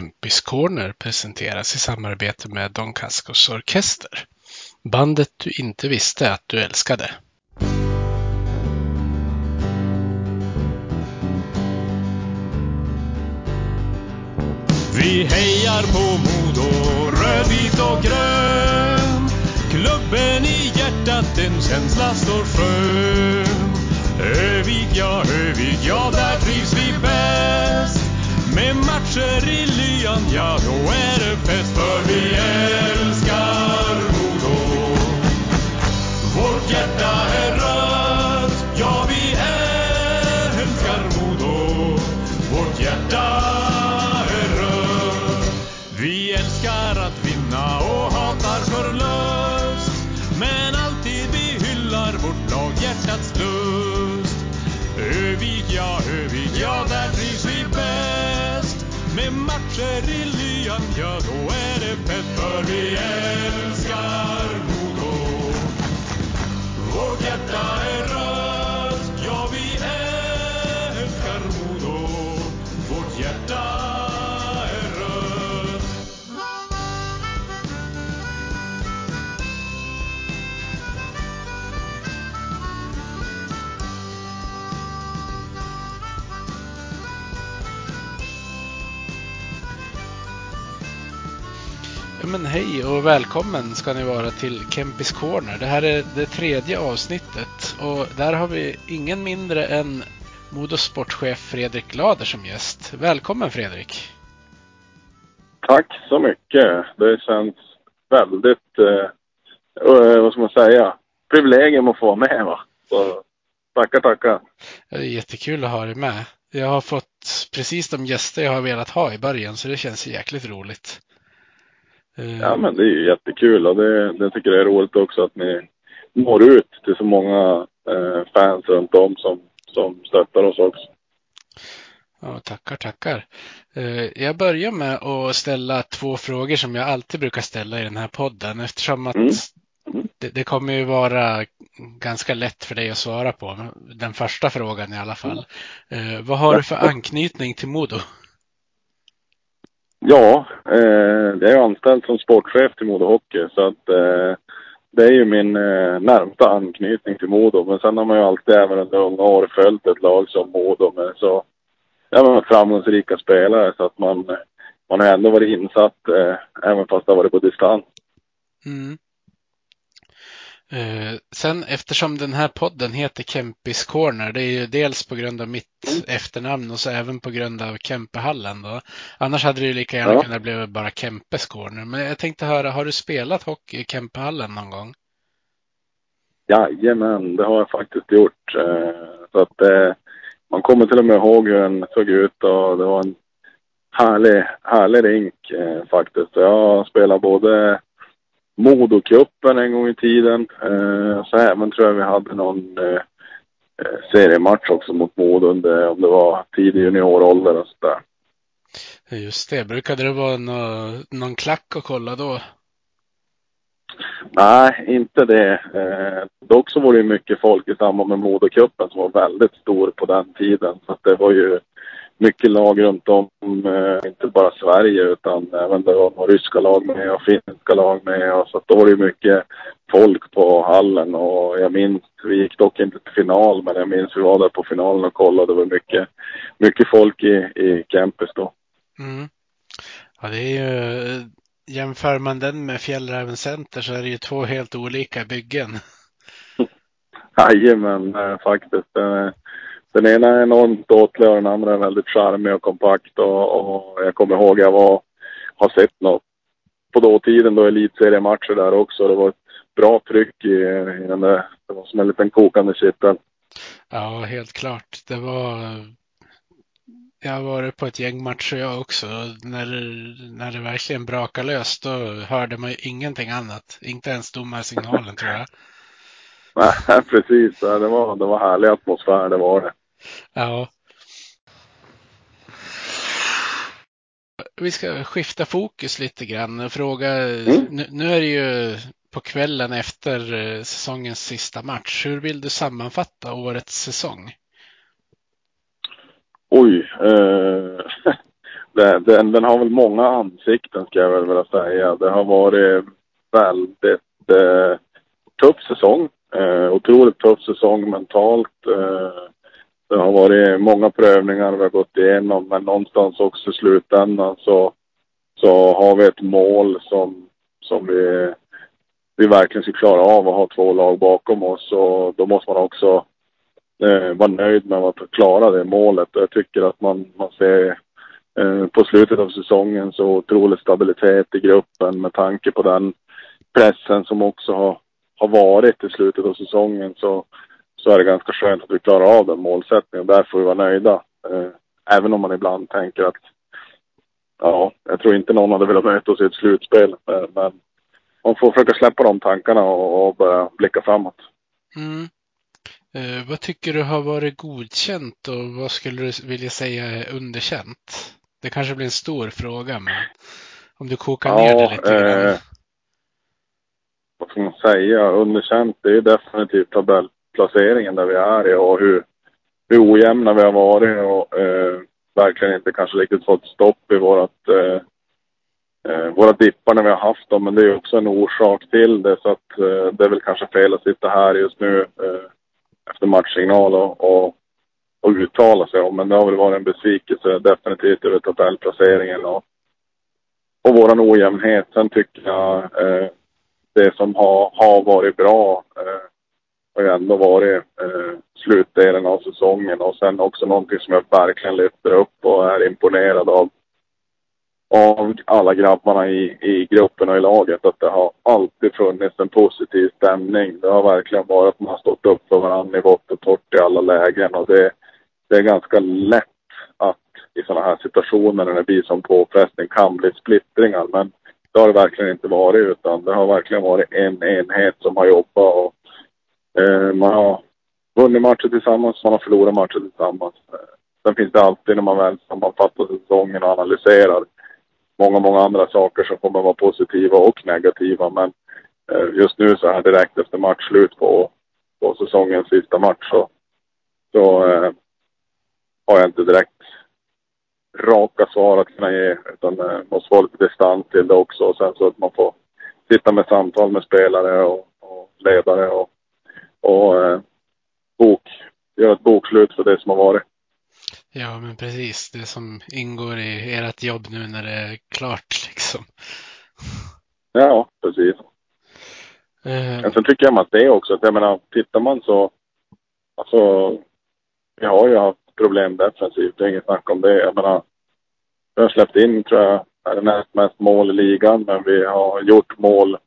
Kempis Corner presenteras i samarbete med Don Cascos Orkester. Bandet du inte visste att du älskade. Vi hejar på Modo, rödvit och grön. Klubben i hjärtat, en känsla står skön. Övik, ja, Övik, ja, där trivs vi bäst. Med matcher i lyan, ja, då är det fest. För Med men hej och välkommen ska ni vara till Kempis Corner. Det här är det tredje avsnittet och där har vi ingen mindre än Modos sportchef Fredrik Glader som gäst. Välkommen Fredrik! Tack så mycket. Det känns väldigt, eh, eh, vad ska man säga, privilegium att få vara med. Va? Så, tackar, tackar. Det är jättekul att ha dig med. Jag har fått precis de gäster jag har velat ha i början så det känns jäkligt roligt. Eh, Ja, men det är ju jättekul och det, det tycker jag är roligt också att ni når ut till så många eh, fans runt om som, som stöttar oss också. Ja, tackar, tackar. Eh, Jag börjar med att ställa två frågor som jag alltid brukar ställa i den här podden eftersom att Mm. det, det kommer ju vara ganska lätt för dig att svara på. Den första frågan i alla fall. Eh, vad har du för anknytning till Modo? Ja, eh, jag är anställd som sportchef till Modo Hockey så att eh, det är ju min eh, närmsta anknytning till Modo. Men sen har man ju alltid även under unga år följt ett lag som Modo med så ja, men framgångsrika spelare så att man, man har ändå varit insatt eh, även fast det har varit på distans. Mm. Eh, sen eftersom den här podden heter Kempis Corner, det är ju dels på grund av mitt efternamn och så även på grund av Kempehallen då. Annars hade det ju lika gärna Ja. kunnat bli bara Kempes Corner. Men jag tänkte höra, har du spelat hockey i Kempehallen någon gång? Jajamän, det har jag faktiskt gjort. Eh, så att eh, man kommer till och med ihåg hur den såg ut och det var en härlig, härlig rink eh, faktiskt. Jag har spelat både Modocupen en gång i tiden. Eh, så även tror jag vi hade någon eh, eh, seriematch också mot Modo under, om det var tidig juniorålder och sådär. Just det, brukade det vara nå, någon klack att kolla då? Nej, inte det. Eh, dock så var det ju mycket folk i samband med Modocupen som var väldigt stor på den tiden. Så det var ju mycket lag runt om, eh, inte bara Sverige utan även det var ryska lag med och finska lag med. Och så då var det ju mycket folk på hallen och jag minns, vi gick dock inte till final men jag minns vi var där på finalen och kollade. Det var mycket, mycket folk i, i campus då. Mm. Ja, det är ju, jämför man den med Fjällräven Center så är det ju två helt olika byggen. Jajamän, eh, faktiskt. Den ena är enormt ståtlig och den andra är väldigt charmig och kompakt. Och, och jag kommer ihåg jag var, har sett något på dåtiden då elitseriematcher där också. Det var ett bra tryck i, i den där. Det var som en liten kokande kittel. Ja, helt klart. Det var... Jag har varit på ett gäng matcher jag också. När, när det verkligen brakade lös då hörde man ju ingenting annat. Inte ens domarsignalen tror jag. Nej, precis. Det var, det var härlig atmosfär, det var det. Ja. Vi ska skifta fokus lite grann och fråga. Nu, nu är det ju på kvällen efter eh, säsongens sista match. Hur vill du sammanfatta årets säsong? Oj. Eh, den, den har väl många ansikten ska jag väl vilja säga. Det har varit väldigt eh, tuff säsong. Eh, otroligt tuff säsong mentalt. Eh, det har varit många prövningar vi har gått igenom men någonstans också i slutändan så, så har vi ett mål som, som vi, vi verkligen ska klara av att ha två lag bakom oss och då måste man också eh, vara nöjd med att klara det målet. Jag tycker att man, man ser eh, på slutet av säsongen så otrolig stabilitet i gruppen med tanke på den pressen som också har, har varit i slutet av säsongen så, så är det ganska skönt att vi klarar av den målsättningen. Där får vi vara nöjda. Eh, även om man ibland tänker att ja, jag tror inte någon hade velat möta oss i ett slutspel. Men man får försöka släppa de tankarna och, börja blicka framåt. Mm. Eh, vad tycker du har varit godkänt och vad skulle du vilja säga är underkänt? Det kanske blir en stor fråga, men om du kokar ner det lite grann. Eh, vad ska man säga? Underkänt, det är definitivt placeringen där vi är i och hur, hur ojämna vi har varit och eh, verkligen inte kanske riktigt fått stopp i vårat, eh, eh, våra dippar när vi har haft dem. Men det är också en orsak till det så att eh, det är väl kanske fel att sitta här just nu eh, efter matchsignal och, och, och uttala sig om. Men det har väl varit en besvikelse definitivt över tabellplaceringen och, och våran ojämnhet. Sen tycker jag eh, det som har, har varit bra eh, har ju ändå varit eh, slutdelen av säsongen och sen också någonting som jag verkligen lyfter upp och är imponerad av av alla grabbarna i, i gruppen och i laget att det har alltid funnits en positiv stämning. Det har verkligen varit att man har stått upp för varandra i vått och torrt i alla lägen och det, det är ganska lätt att i sådana här situationer när det blir som påfrestning kan bli splittringar. Men det har det verkligen inte varit utan det har verkligen varit en enhet som har jobbat och Eh, man har vunnit matcher tillsammans, man har förlorat matcher tillsammans. Eh, sen finns det alltid när man väl sammanfattar säsongen och analyserar många, många andra saker som kommer vara positiva och negativa. Men eh, just nu så här direkt efter matchslut på, på säsongens sista match så, så eh, har jag inte direkt raka svar att kunna ge. Utan eh, måste få lite distans till det också. Och sen så att man får sitta med samtal med spelare och, och ledare och, och eh, bok, göra ett bokslut för det som har varit. Ja, men precis. Det som ingår i ert jobb nu när det är klart liksom. Ja, precis. Men sen tycker jag att det också, att jag menar, tittar man så, alltså, vi har ju haft problem defensivt, det är inget snack om det. Jag menar, vi har släppt in, tror jag, är det näst mest mål i ligan, men vi har gjort mål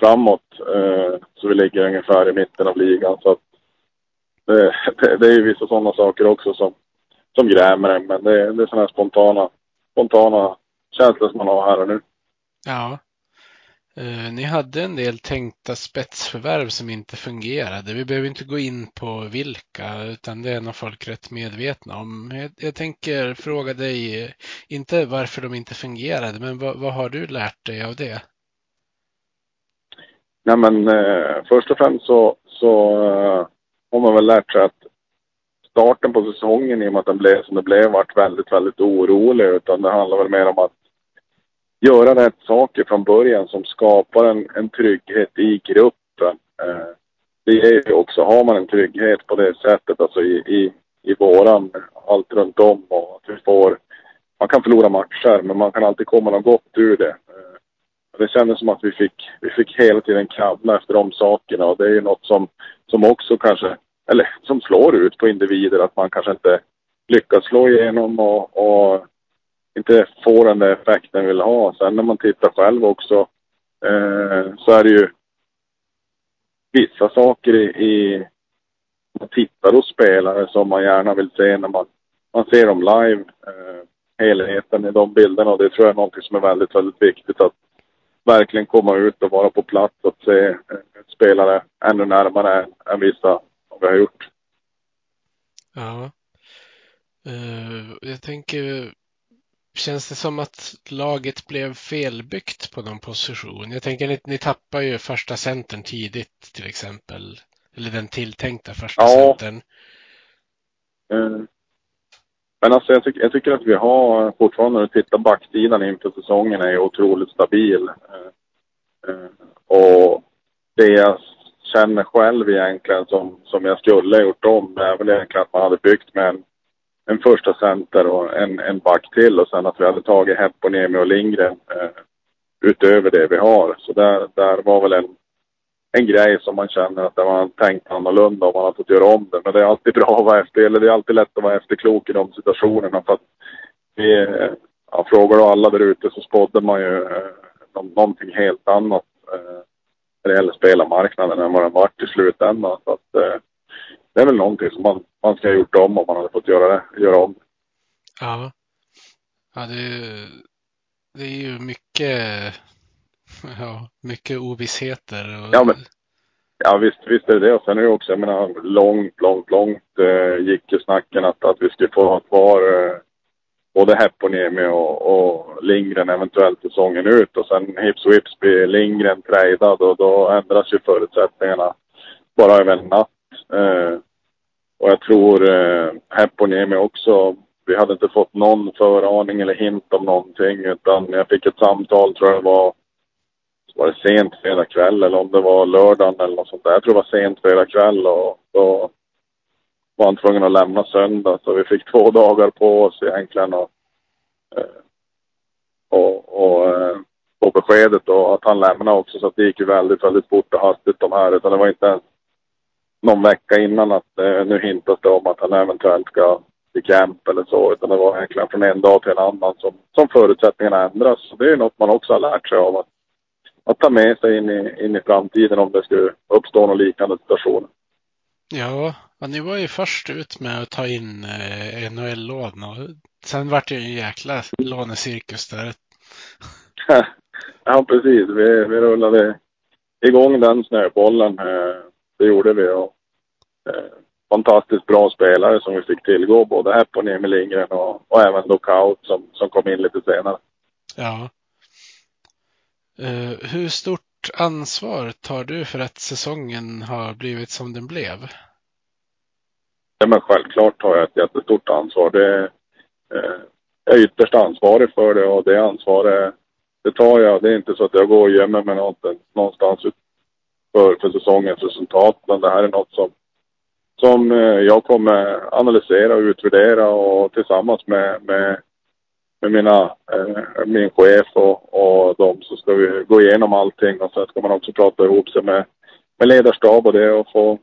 framåt, eh, så vi ligger ungefär i mitten av ligan. Så att, det, eh, det, det är ju vissa sådana saker också som, som grämer en, men det, det är sådana här spontana, spontana känslor som man har här och nu. ja. Eh, ni hade en del tänkta spetsförvärv som inte fungerade. Vi behöver inte gå in på vilka, utan det är nog folk rätt medvetna om. Jag, jag tänker fråga dig, eh, inte varför de inte fungerade, men vad, vad har du lärt dig av det? Nej men eh, först och främst så, så eh, har man väl lärt sig att starten på säsongen i och med att den blev som den blev vart väldigt, väldigt orolig. Utan det handlar väl mer om att göra rätt saker från början som skapar en, en trygghet i gruppen. Eh, det är ju också, har man en trygghet på det sättet, alltså i, i, i våran, allt runt om och att vi får, man kan förlora matcher men man kan alltid komma något gott ur det. Eh, det kändes som att vi fick, vi fick hela tiden kravla efter de sakerna och det är ju något som, som också kanske, eller som slår ut på individer att man kanske inte lyckas slå igenom och, och inte får den där effekten vill ha. Sen när man tittar själv också eh, så är det ju vissa saker i, i man tittar hos spelare som man gärna vill se när man, man ser dem live. Eh, helheten i de bilderna och det tror jag är någonting som är väldigt, väldigt viktigt att verkligen komma ut och vara på plats och se eh, spelare ännu närmare än, vissa vi har gjort. Ja. Eh, jag tänker, känns det som att laget blev felbyggt på någon position? Jag tänker, ni, ni tappar ju första centern tidigt till exempel. Eller den tilltänkta första Ja. centern. Men alltså jag, tycker, jag tycker att vi har fortfarande, när du tittar backsidan inför säsongen, är otroligt stabil. Eh, eh, och det jag känner själv egentligen som, som jag skulle ha gjort om, är väl egentligen att man hade byggt med en, en första center och en, en back till och sen att vi hade tagit Heponiemi och Lindgren eh, utöver det vi har. Så där, där var väl en, en grej som man känner att man tänkt annorlunda om man har fått göra om det. Men det är alltid bra att vara efter, eller det är alltid lätt att vara efterklok i de situationerna. För att vi, ja, frågar du alla där ute så spådde man ju eh, någonting helt annat eh, när det gäller spelarmarknaden än vad den varit i slutändan. Så att, eh, det är väl någonting som man, man ska ha gjort om om man hade fått göra det, göra om. Ja. Ja, det är ju, det är ju mycket Ja, mycket ovissheter. Och... Ja, men, ja visst, visst är det det. Och sen är det också, jag menar, långt, långt, långt eh, gick ju snacken att, att vi skulle få ha kvar eh, både Heponiemi och, och Lindgren eventuellt säsongen ut. Och sen hips och hips blir Lindgren trejdad och då ändras ju förutsättningarna bara över en natt. Eh, och jag tror eh, Heponiemi också vi hade inte fått någon föraning eller hint om någonting utan jag fick ett samtal tror jag det var var det sent fredag kväll eller om det var lördagen eller något sånt där. Jag tror det var sent fredag kväll och då var han tvungen att lämna söndag. Så vi fick två dagar på oss egentligen och, eh, och, och eh, få beskedet och att han lämnade också. Så det gick ju väldigt, väldigt fort och hastigt de här. Utan det var inte ens någon vecka innan att eh, nu hintas det om att han eventuellt ska till camp eller så. Utan det var egentligen från en dag till en annan som, som förutsättningarna ändras. Så det är något man också har lärt sig av. Att att ta med sig in i, in i framtiden om det skulle uppstå någon liknande situation. Ja, ni var ju först ut med att ta in eh, NHL-lån och sen vart det ju en jäkla lånecirkus där. ja, precis. Vi, vi rullade igång den snöbollen. Eh, det gjorde vi. Och, eh, fantastiskt bra spelare som vi fick tillgå, både här på Emil Lindgren och, och även Lookout som, som kom in lite senare. Ja. Eh, hur stort ansvar tar du för att säsongen har blivit som den blev? Ja, men självklart har jag ett jättestort ansvar. Det, eh, jag är ytterst ansvarig för det och det ansvaret det tar jag. Det är inte så att jag går och gömmer mig någonstans för, för säsongens resultat. Men det här är något som, som eh, jag kommer analysera och utvärdera och tillsammans med, med med mina, eh, min chef och, och dem så ska vi gå igenom allting och sen ska man också prata ihop sig med, med ledarstab och det och få,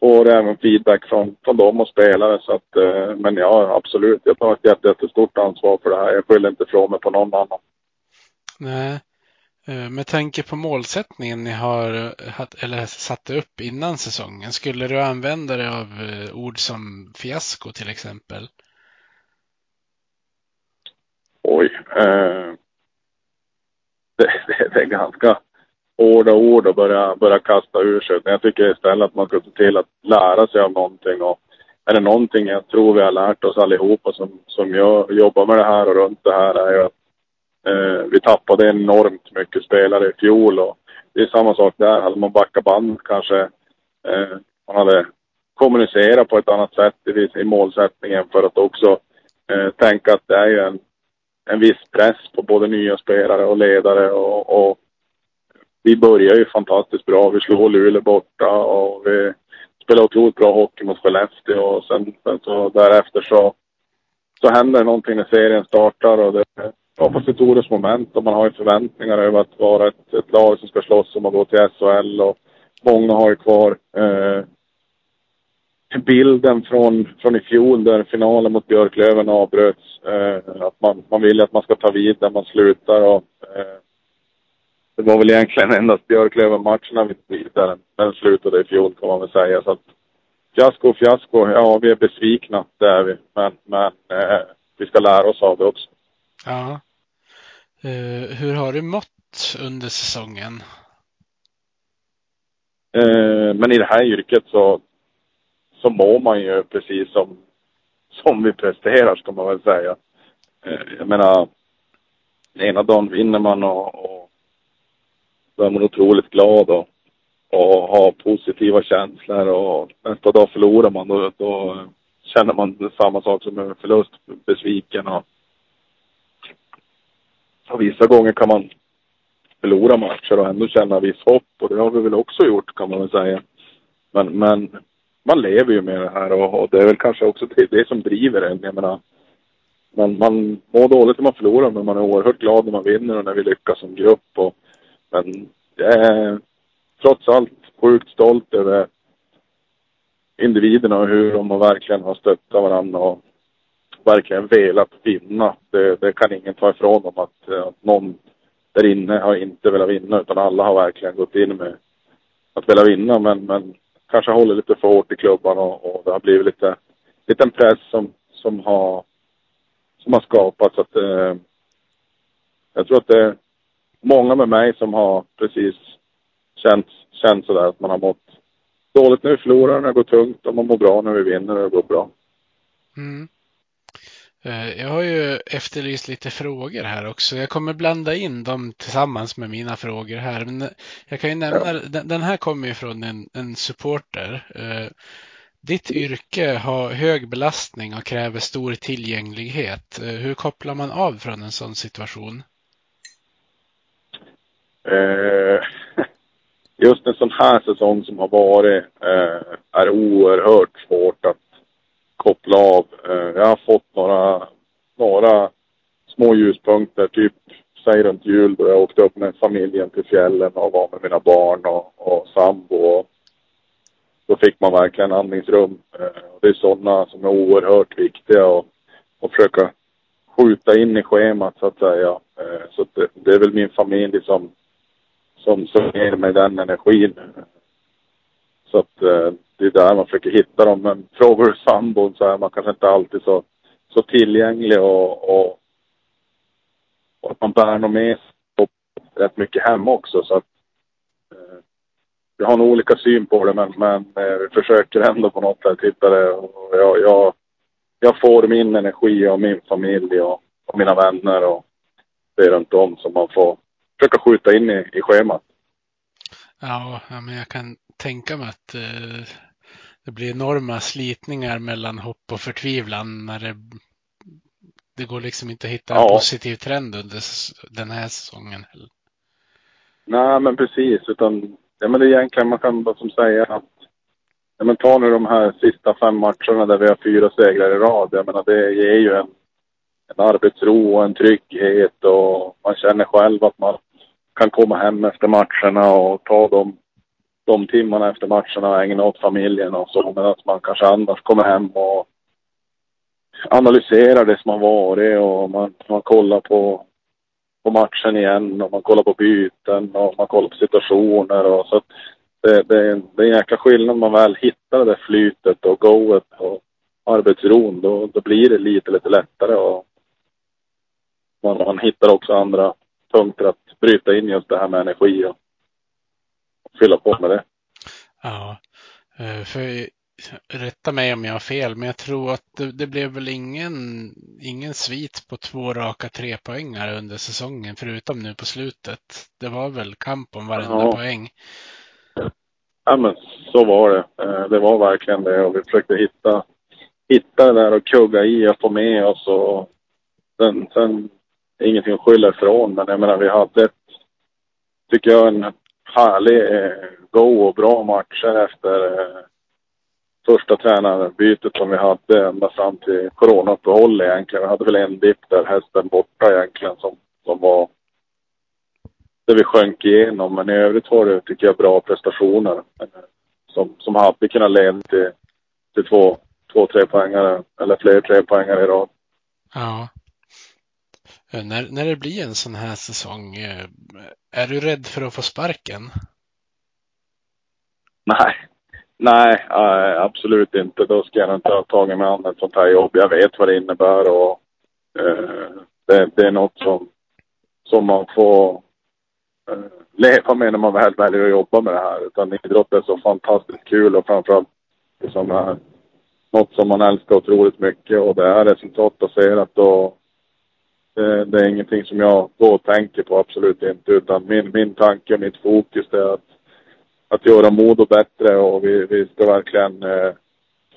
få även feedback från, från dem och spelare. Så att, eh, men ja, absolut, jag tar ett jättestort ansvar för det här. Jag skyller inte ifrån mig på någon annan. Nej. Eh, med tanke på målsättningen ni har eh, eller satte upp innan säsongen, skulle du använda dig av eh, ord som fiasko till exempel? Oj. Eh, det, det, det, är ganska hårda ord att börja, börja kasta ur sig. Jag tycker istället att man ska se till att lära sig av någonting. Och är det någonting jag tror vi har lärt oss allihopa som, som jag jobbar med det här och runt det här är ju att eh, vi tappade enormt mycket spelare i fjol. Och det är samma sak där. Hade man backat band kanske eh, man hade kommunicerat på ett annat sätt i, i målsättningen för att också eh, tänka att det är ju en en viss press på både nya spelare och ledare och, och vi börjar ju fantastiskt bra. Vi slår Luleå borta och vi spelar otroligt bra hockey mot Skellefteå och sen, sen så därefter så, så händer någonting när serien startar och det skapas ett orosmoment och man har ju förväntningar över att vara ett, ett lag som ska slåss om att gå till SHL och många har ju kvar eh, bilden från, från i fjol där finalen mot Björklöven avbröts. Eh, att man, man vill att man ska ta vid där man slutar. Och, eh, det var väl egentligen endast Björklöven-matcherna vi där den slutade i fjol kan man väl säga. Så att, fiasko, fiasko. Ja, vi är besvikna. Det är vi. Men, men eh, vi ska lära oss av det också. Ja. Uh, hur har du mått under säsongen? Uh, men i det här yrket så så mår man ju precis som, som vi presterar ska man väl säga. Eh, jag menar, ena dagen vinner man och, och då är man otroligt glad och, och har positiva känslor och nästa dag förlorar man. Då, då känner man samma sak som en förlust, besviken och, och vissa gånger kan man förlora matcher och ändå känna viss hopp och det har vi väl också gjort kan man väl säga. Men, men man lever ju med det här och, och det är väl kanske också det, det som driver en. Jag menar, man, man mår dåligt när man förlorar men man är oerhört glad när man vinner och när vi lyckas som grupp. Och, men jag är trots allt sjukt stolt över individerna och hur de verkligen har stöttat varandra och verkligen velat vinna. Det, det kan ingen ta ifrån dem att, att någon där inne har inte velat vinna utan alla har verkligen gått in med att vilja vinna men, men kanske håller lite för hårt i klubban och, och det har blivit lite, lite press som, som har som har skapats. Att, eh, jag tror att det är många med mig som har precis känt, känt sådär att man har mått dåligt när vi förlorar, när det går tungt och man mår bra när vi vinner och det går bra. Mm. Eh, jag har ju efterlyst lite frågor här också. Jag kommer blanda in dem tillsammans med mina frågor här. Men jag kan ju nämna, den här kommer ju från en, en supporter. Eh, ditt yrke har hög belastning och kräver stor tillgänglighet. Eh, hur kopplar man av från en sån situation? just en sån här säsong som har varit är oerhört svårt att koppla av. Eh, jag har fått några, några små ljuspunkter, typ säg runt jul då jag åkte upp med familjen till fjällen och var med mina barn och, och sambo. då fick man verkligen andningsrum. Eh, det är sådana som är oerhört viktiga och, och försöka skjuta in i schemat så att säga. Eh, så det, det är väl min familj som, som, som ger mig den energin. Så att det är där man försöker hitta dem. Men frågar du sambon så är man kanske inte alltid så, så tillgänglig och, och, och att man bär nog med sig rätt mycket hem också. Så att, eh, vi har nog olika syn på det men, men eh, vi försöker ändå på något sätt hitta det. Och jag, jag, jag får min energi och min familj och, och mina vänner och det runt om som man får försöka skjuta in i, i schemat. Ja, men jag kan tänka mig att eh, det blir enorma slitningar mellan hopp och förtvivlan när det, det går liksom inte att hitta en positiv trend under den här säsongen. Nej, men precis. Utan, ja, men det är egentligen, man kan bara som säga att ja, men ta nu de här sista fem matcherna där vi har fyra segrar i rad. Jag menar, det ger ju en, en arbetsro och en trygghet och man känner själv att man kan komma hem efter matcherna och ta de de timmarna efter matcherna och ägna åt familjen och så. Men att man kanske annars kommer hem och analyserar det som har varit och man, man kollar på, på matchen igen och man kollar på byten och man kollar på situationer och så att det, det, det är en jäkla skillnad man väl hittar det där flytet och goet och arbetsron. Då, då blir det lite, lite lättare och man, man hittar också andra punkter att bryta in just det här med energi och fylla på med det. Ja, eh, för rätta mig om jag har fel, men jag tror att det, det, blev väl ingen, ingen svit på två raka trepoängare under säsongen, förutom nu på slutet. Det var väl kamp om varenda ja. poäng. Ja, men så var det. Eh, det var verkligen det och vi försökte hitta, hitta det där och kugga i och få med oss och sen, sen ingenting att skylla ifrån, men jag menar vi hade ett, tycker jag, en härlig eh, go och bra matcher efter eh, första tränarbytet som vi hade ända fram till coronauppehåll egentligen. Vi hade väl en dipp där, hästen borta egentligen, som, som var där vi sjönk igenom. Men i övrigt var det, tycker jag, bra prestationer eh, som, som hade kunnat leda till, till två, två poängare eller fler tre poängare i rad. Ja. Eh, när, när det blir en sån här säsong, eh, är du rädd för att få sparken? Nej, nej, eh, absolut inte. Då ska jag inte ha tagit mig an ett sånt här jobb. Jag vet vad det innebär och eh, det, det, är något som, som man får eh, leva med när man väl väljer att jobba med det här. Utan idrott är så fantastiskt kul och framförallt som är något som man älskar otroligt mycket och det är resultatbaserat och det, det, är ingenting som jag går och tänker på, absolut inte. Utan min, min tanke, mitt fokus är att, att göra Modo bättre och vi, vi ska verkligen eh,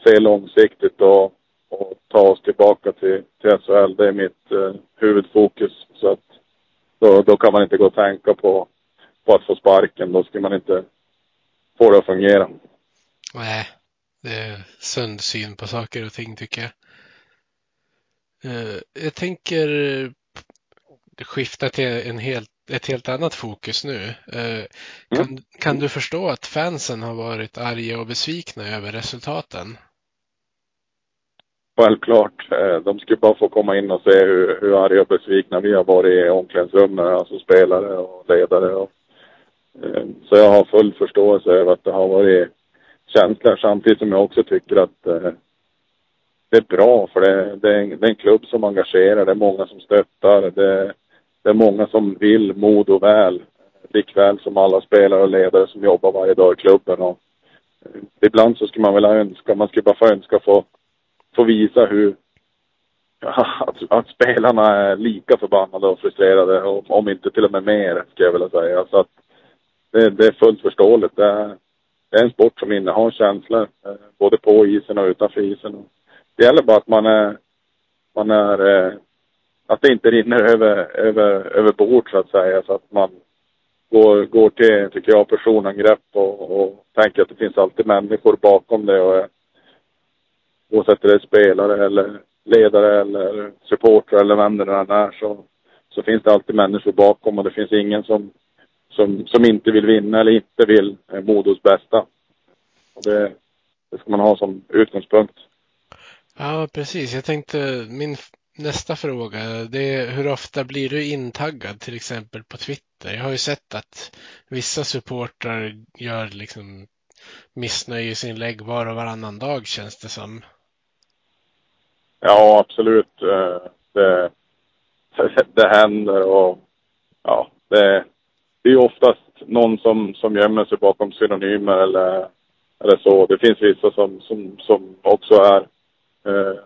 se långsiktigt och och ta oss tillbaka till, till SHL. Det är mitt eh, huvudfokus. Så att då, då kan man inte gå och tänka på, på att få sparken. Då ska man inte få det att fungera. Nej, det är sund syn på saker och ting tycker jag. Eh, jag tänker skifta till en helt, ett helt annat fokus nu. Eh, kan, Mm. kan du förstå att fansen har varit arga och besvikna över resultaten? Självklart. Eh, De skulle bara få komma in och se hur, hur arga och besvikna vi har varit i omklädningsrummet, alltså spelare och ledare. Och, eh, så jag har full förståelse över att det har varit känslor samtidigt som jag också tycker att eh, det är bra för det, det, är en, det är en klubb som engagerar, det är många som stöttar, det, det är många som vill Modo väl. Likväl som alla spelare och ledare som jobbar varje dag i klubben. Och, ibland så skulle man väl önska, man skulle bara få önska få få visa hur att, att spelarna är lika förbannade och frustrerade, om, om inte till och med mer, skulle jag vilja säga. Så att det, det är fullt förståeligt. Det är, det är en sport som innehar känslor, eh, både på isen och utanför isen. Det gäller bara att man är, man är, eh, att det inte rinner över, över, över bord så att säga, så att man går, går till, tycker jag, personangrepp och, och tänker att det finns alltid människor bakom det och oavsett om det är spelare eller ledare eller supportrar eller vem det än är så, så finns det alltid människor bakom och det finns ingen som, som, som inte vill vinna eller inte vill eh, Modos bästa. Och det, det ska man ha som utgångspunkt. Ja, precis. Jag tänkte min nästa fråga, det är hur ofta blir du intaggad till exempel på Twitter? Jag har ju sett att vissa supportrar gör liksom missnöjesinlägg var och varannan dag känns det som. Ja, absolut. Eh, det, det händer och ja, det, det är ju oftast någon som, som gömmer sig bakom synonymer eller, eller så. Det finns vissa som, som, som också är eh,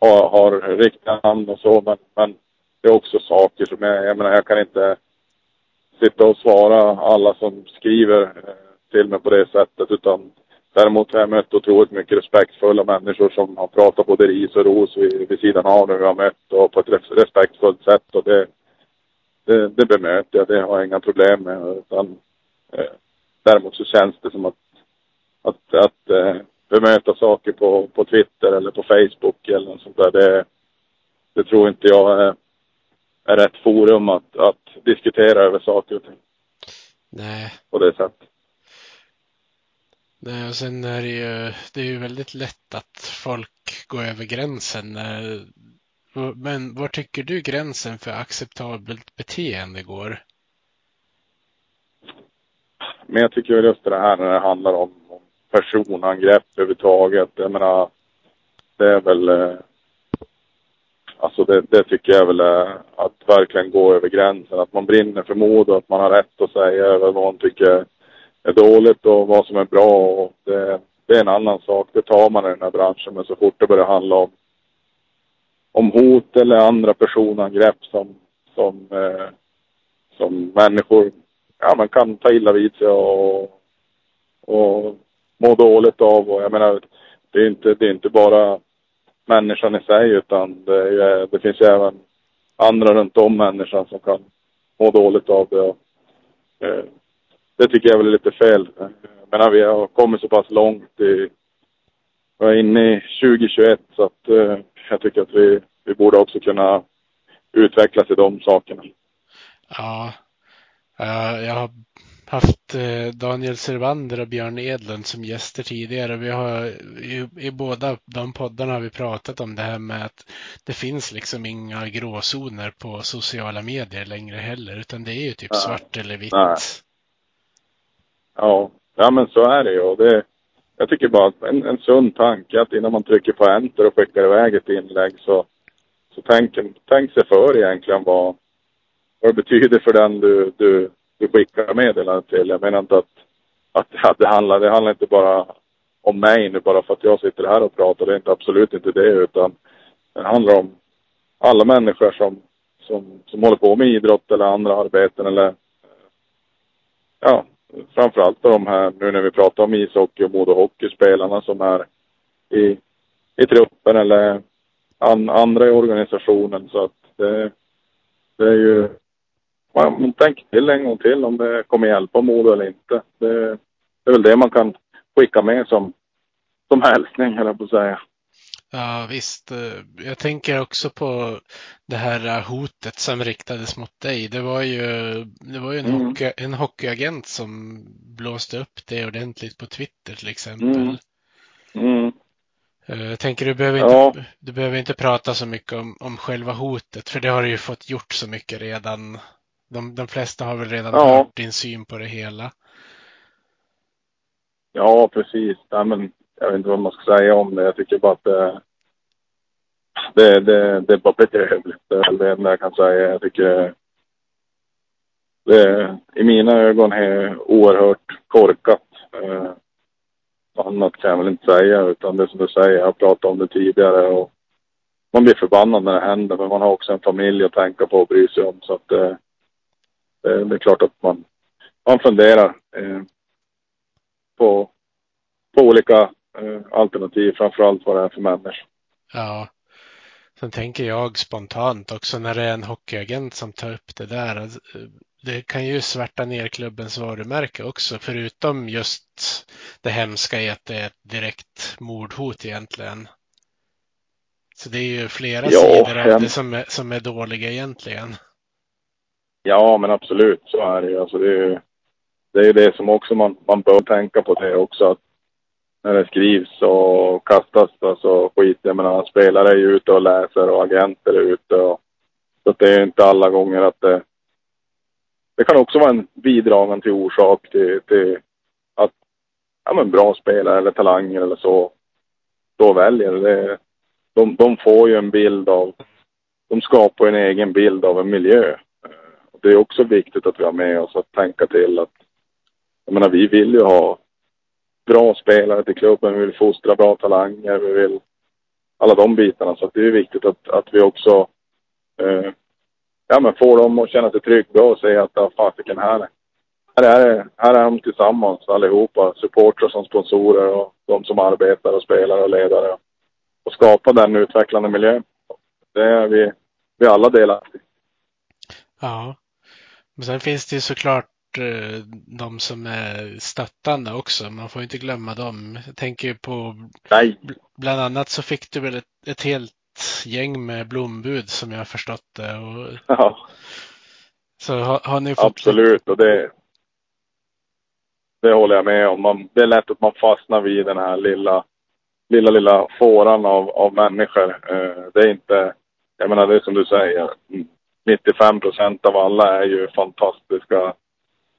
har, har riktiga namn och så, men, men det är också saker som jag, jag menar, jag kan inte sitta och svara alla som skriver eh, till mig på det sättet, utan Däremot har jag mött otroligt mycket respektfulla människor som har pratat både ris och ros vid, vid sidan av när vi har mött och på ett respektfullt sätt. Och det, det, det bemöter jag, det har jag inga problem med. Utan, eh, däremot så känns det som att, att, att eh, bemöta saker på, på Twitter eller på Facebook eller något sånt där, det, det tror inte jag är, är rätt forum att, att diskutera över saker och ting Nej, på det sättet. nej och sen är det ju, det är ju väldigt lätt att folk går över gränsen. eh, Men var tycker du gränsen för acceptabelt beteende går? Men jag tycker väl just det här när det handlar om personangrepp överhuvudtaget. Jag menar, det är väl... Eh, alltså det, det tycker jag väl är att verkligen gå över gränsen. Att man brinner för mod och att man har rätt att säga vad man tycker är dåligt och vad som är bra. Och det, det är en annan sak. Det tar man i den här branschen. Men så fort det börjar handla om, om hot eller andra personangrepp som, som, eh, som människor ja, man kan ta illa vid sig och, och må dåligt av. Och jag menar, det är inte, det är inte bara människan i sig utan det, är, det finns ju även andra runt om människan som kan må dåligt av det. Och, eh, det tycker jag väl är lite fel. Jag menar, vi har kommit så pass långt i, vi är inne i 2021 så att eh, jag tycker att vi, vi borde också kunna utvecklas i de sakerna. Ja, eh, jag har haft eh, Daniel Servander och Björn Edlund som gäster tidigare. Vi har i, i båda de poddarna har vi pratat om det här med att det finns liksom inga gråzoner på sociala medier längre heller, utan det är ju typ Nej. svart eller vitt. Nej. Ja, ja men så är det ju. Det, jag tycker bara att en, en sund tanke att innan man trycker på enter och skickar iväg ett inlägg så, så tänk, tänk sig för egentligen vad, vad det betyder för den du, du, du skickar meddelandet till. Jag menar inte att, att, att det, handlar, det handlar inte bara om mig nu bara för att jag sitter här och pratar. Det är inte absolut inte det utan det handlar om alla människor som, som, som håller på med idrott eller andra arbeten eller ja, framförallt de här, nu när vi pratar om ishockey och Modo Hockey, spelarna som är i, i truppen eller an, andra i organisationen. Så att det, det är ju... Man tänker till en gång till om det kommer hjälpa Modo eller inte. Det, det är väl det man kan skicka med som, som hälsning, höll jag på att säga. Ja, visst. Jag tänker också på det här hotet som riktades mot dig. Det var ju, det var ju en, mm. hockey, en hockeyagent som blåste upp det ordentligt på Twitter till exempel. Mm. Mm. Eh, jag tänker du behöver, inte, ja. du behöver inte prata så mycket om, om själva hotet, för det har du ju fått gjort så mycket redan. De, de flesta har väl redan ja. hört din syn på det hela. Ja, precis. Ja, men jag vet inte vad man ska säga om det. Jag tycker bara att det, det, det, det är bara bedrövligt. Det är det enda jag kan säga. Jag tycker det i mina ögon är oerhört korkat. Eh, annat kan jag väl inte säga utan det som du säger, jag har pratat om det tidigare och man blir förbannad när det händer men man har också en familj att tänka på och bry sig om så att eh, det, det, är klart att man, man funderar eh, på, på olika eh, alternativ, framförallt vad det är för människor. Ja. Sen tänker jag spontant också när det är en hockeyagent som tar upp det där. Eh, det kan ju svärta ner klubbens varumärke också, förutom just det hemska i att det är ett direkt mordhot egentligen. Så det är ju flera ja, sidor av det som är, som är dåliga egentligen. Ja, men absolut så är det ju. Alltså det är ju det, är det som också man, man bör tänka på det också. Att när det skrivs och kastas alltså skit. Jag menar spelare är ju ute och läser och agenter är ute. Och, så det är inte alla gånger att det det kan också vara en bidragande till orsak till, till att ja, men bra spelare eller talanger eller så då väljer. Det, de, de får ju en bild av, de skapar en egen bild av en miljö. Det är också viktigt att vi har med oss att tänka till att, jag menar vi vill ju ha bra spelare till klubben, vi vill fostra bra talanger, vi vill alla de bitarna. Så det är viktigt att, att vi också eh, ja, men får dem att känna sig trygga och säga att ja, fasiken här, här, är, här är de tillsammans allihopa. Supportrar som sponsorer och de som arbetar och spelar och ledare. Och skapa den utvecklande miljön. Det är vi, vi alla delaktiga Ja. Men sen finns det ju såklart eh, de som är stöttande också. Man får inte glömma dem. Jag tänker på Nej. bland annat så fick du väl ett, ett helt gäng med blombud som jag har förstått det. Och... Ja. Så har, har ni fått... Absolut, och det, det håller jag med om. Man, det är lätt att man fastnar vid den här lilla, lilla, lilla fåran av, av människor. Eh, det är inte, jag menar det är som du säger, 95 procent av alla är ju fantastiska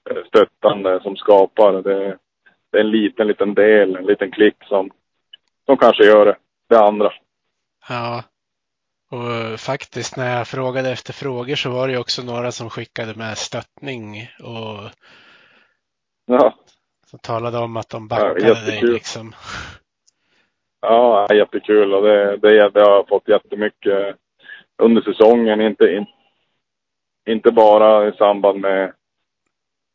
eh, stöttande som skapar. Det, det är en liten, liten del, en liten klick som, som kanske gör det, det andra. Ja, och faktiskt när jag frågade efter frågor så var det också några som skickade med stöttning och ja. som talade om att de backade ja, dig liksom. Ja, jättekul och det, det, det har jag fått jättemycket under säsongen. Inte, in, inte bara i samband med,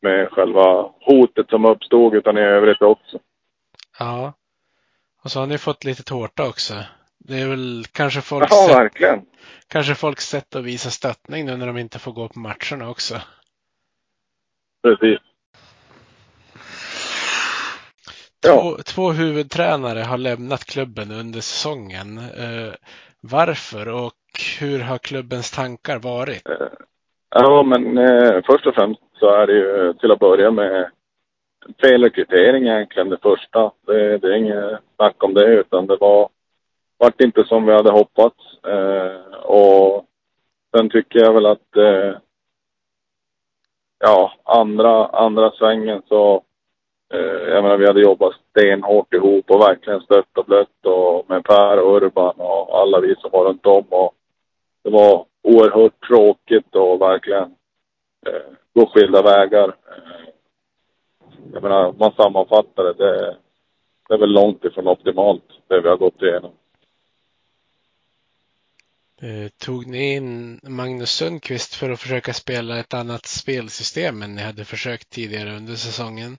med själva hotet som uppstod utan i övrigt också. Ja. Och så har ni fått lite tårta också. Det är väl kanske folks, ja, verkligen. Sätt, kanske folks sätt att visa stöttning nu när de inte får gå på matcherna också. Precis. Två, ja. två huvudtränare har lämnat klubben under säsongen. Eh, varför och hur har klubbens tankar varit? Ja, men eh, först och främst så är det ju eh, till att börja med felrekrytering egentligen det första. Det, det är inget snack om det utan det var vart inte som vi hade hoppats. Eh, och sen tycker jag väl att eh, ja, andra, andra svängen så eh, jag menar, vi hade jobbat stenhårt ihop och verkligen stött och blött och med Per och Urban och alla vi som var runt om. Och det var oerhört tråkigt och verkligen eh, gå skilda vägar. Eh, jag menar, man sammanfattar det, det, det är väl långt ifrån optimalt det vi har gått igenom. Eh, tog ni in Magnus Sundqvist för att försöka spela ett annat spelsystem än ni hade försökt tidigare under säsongen?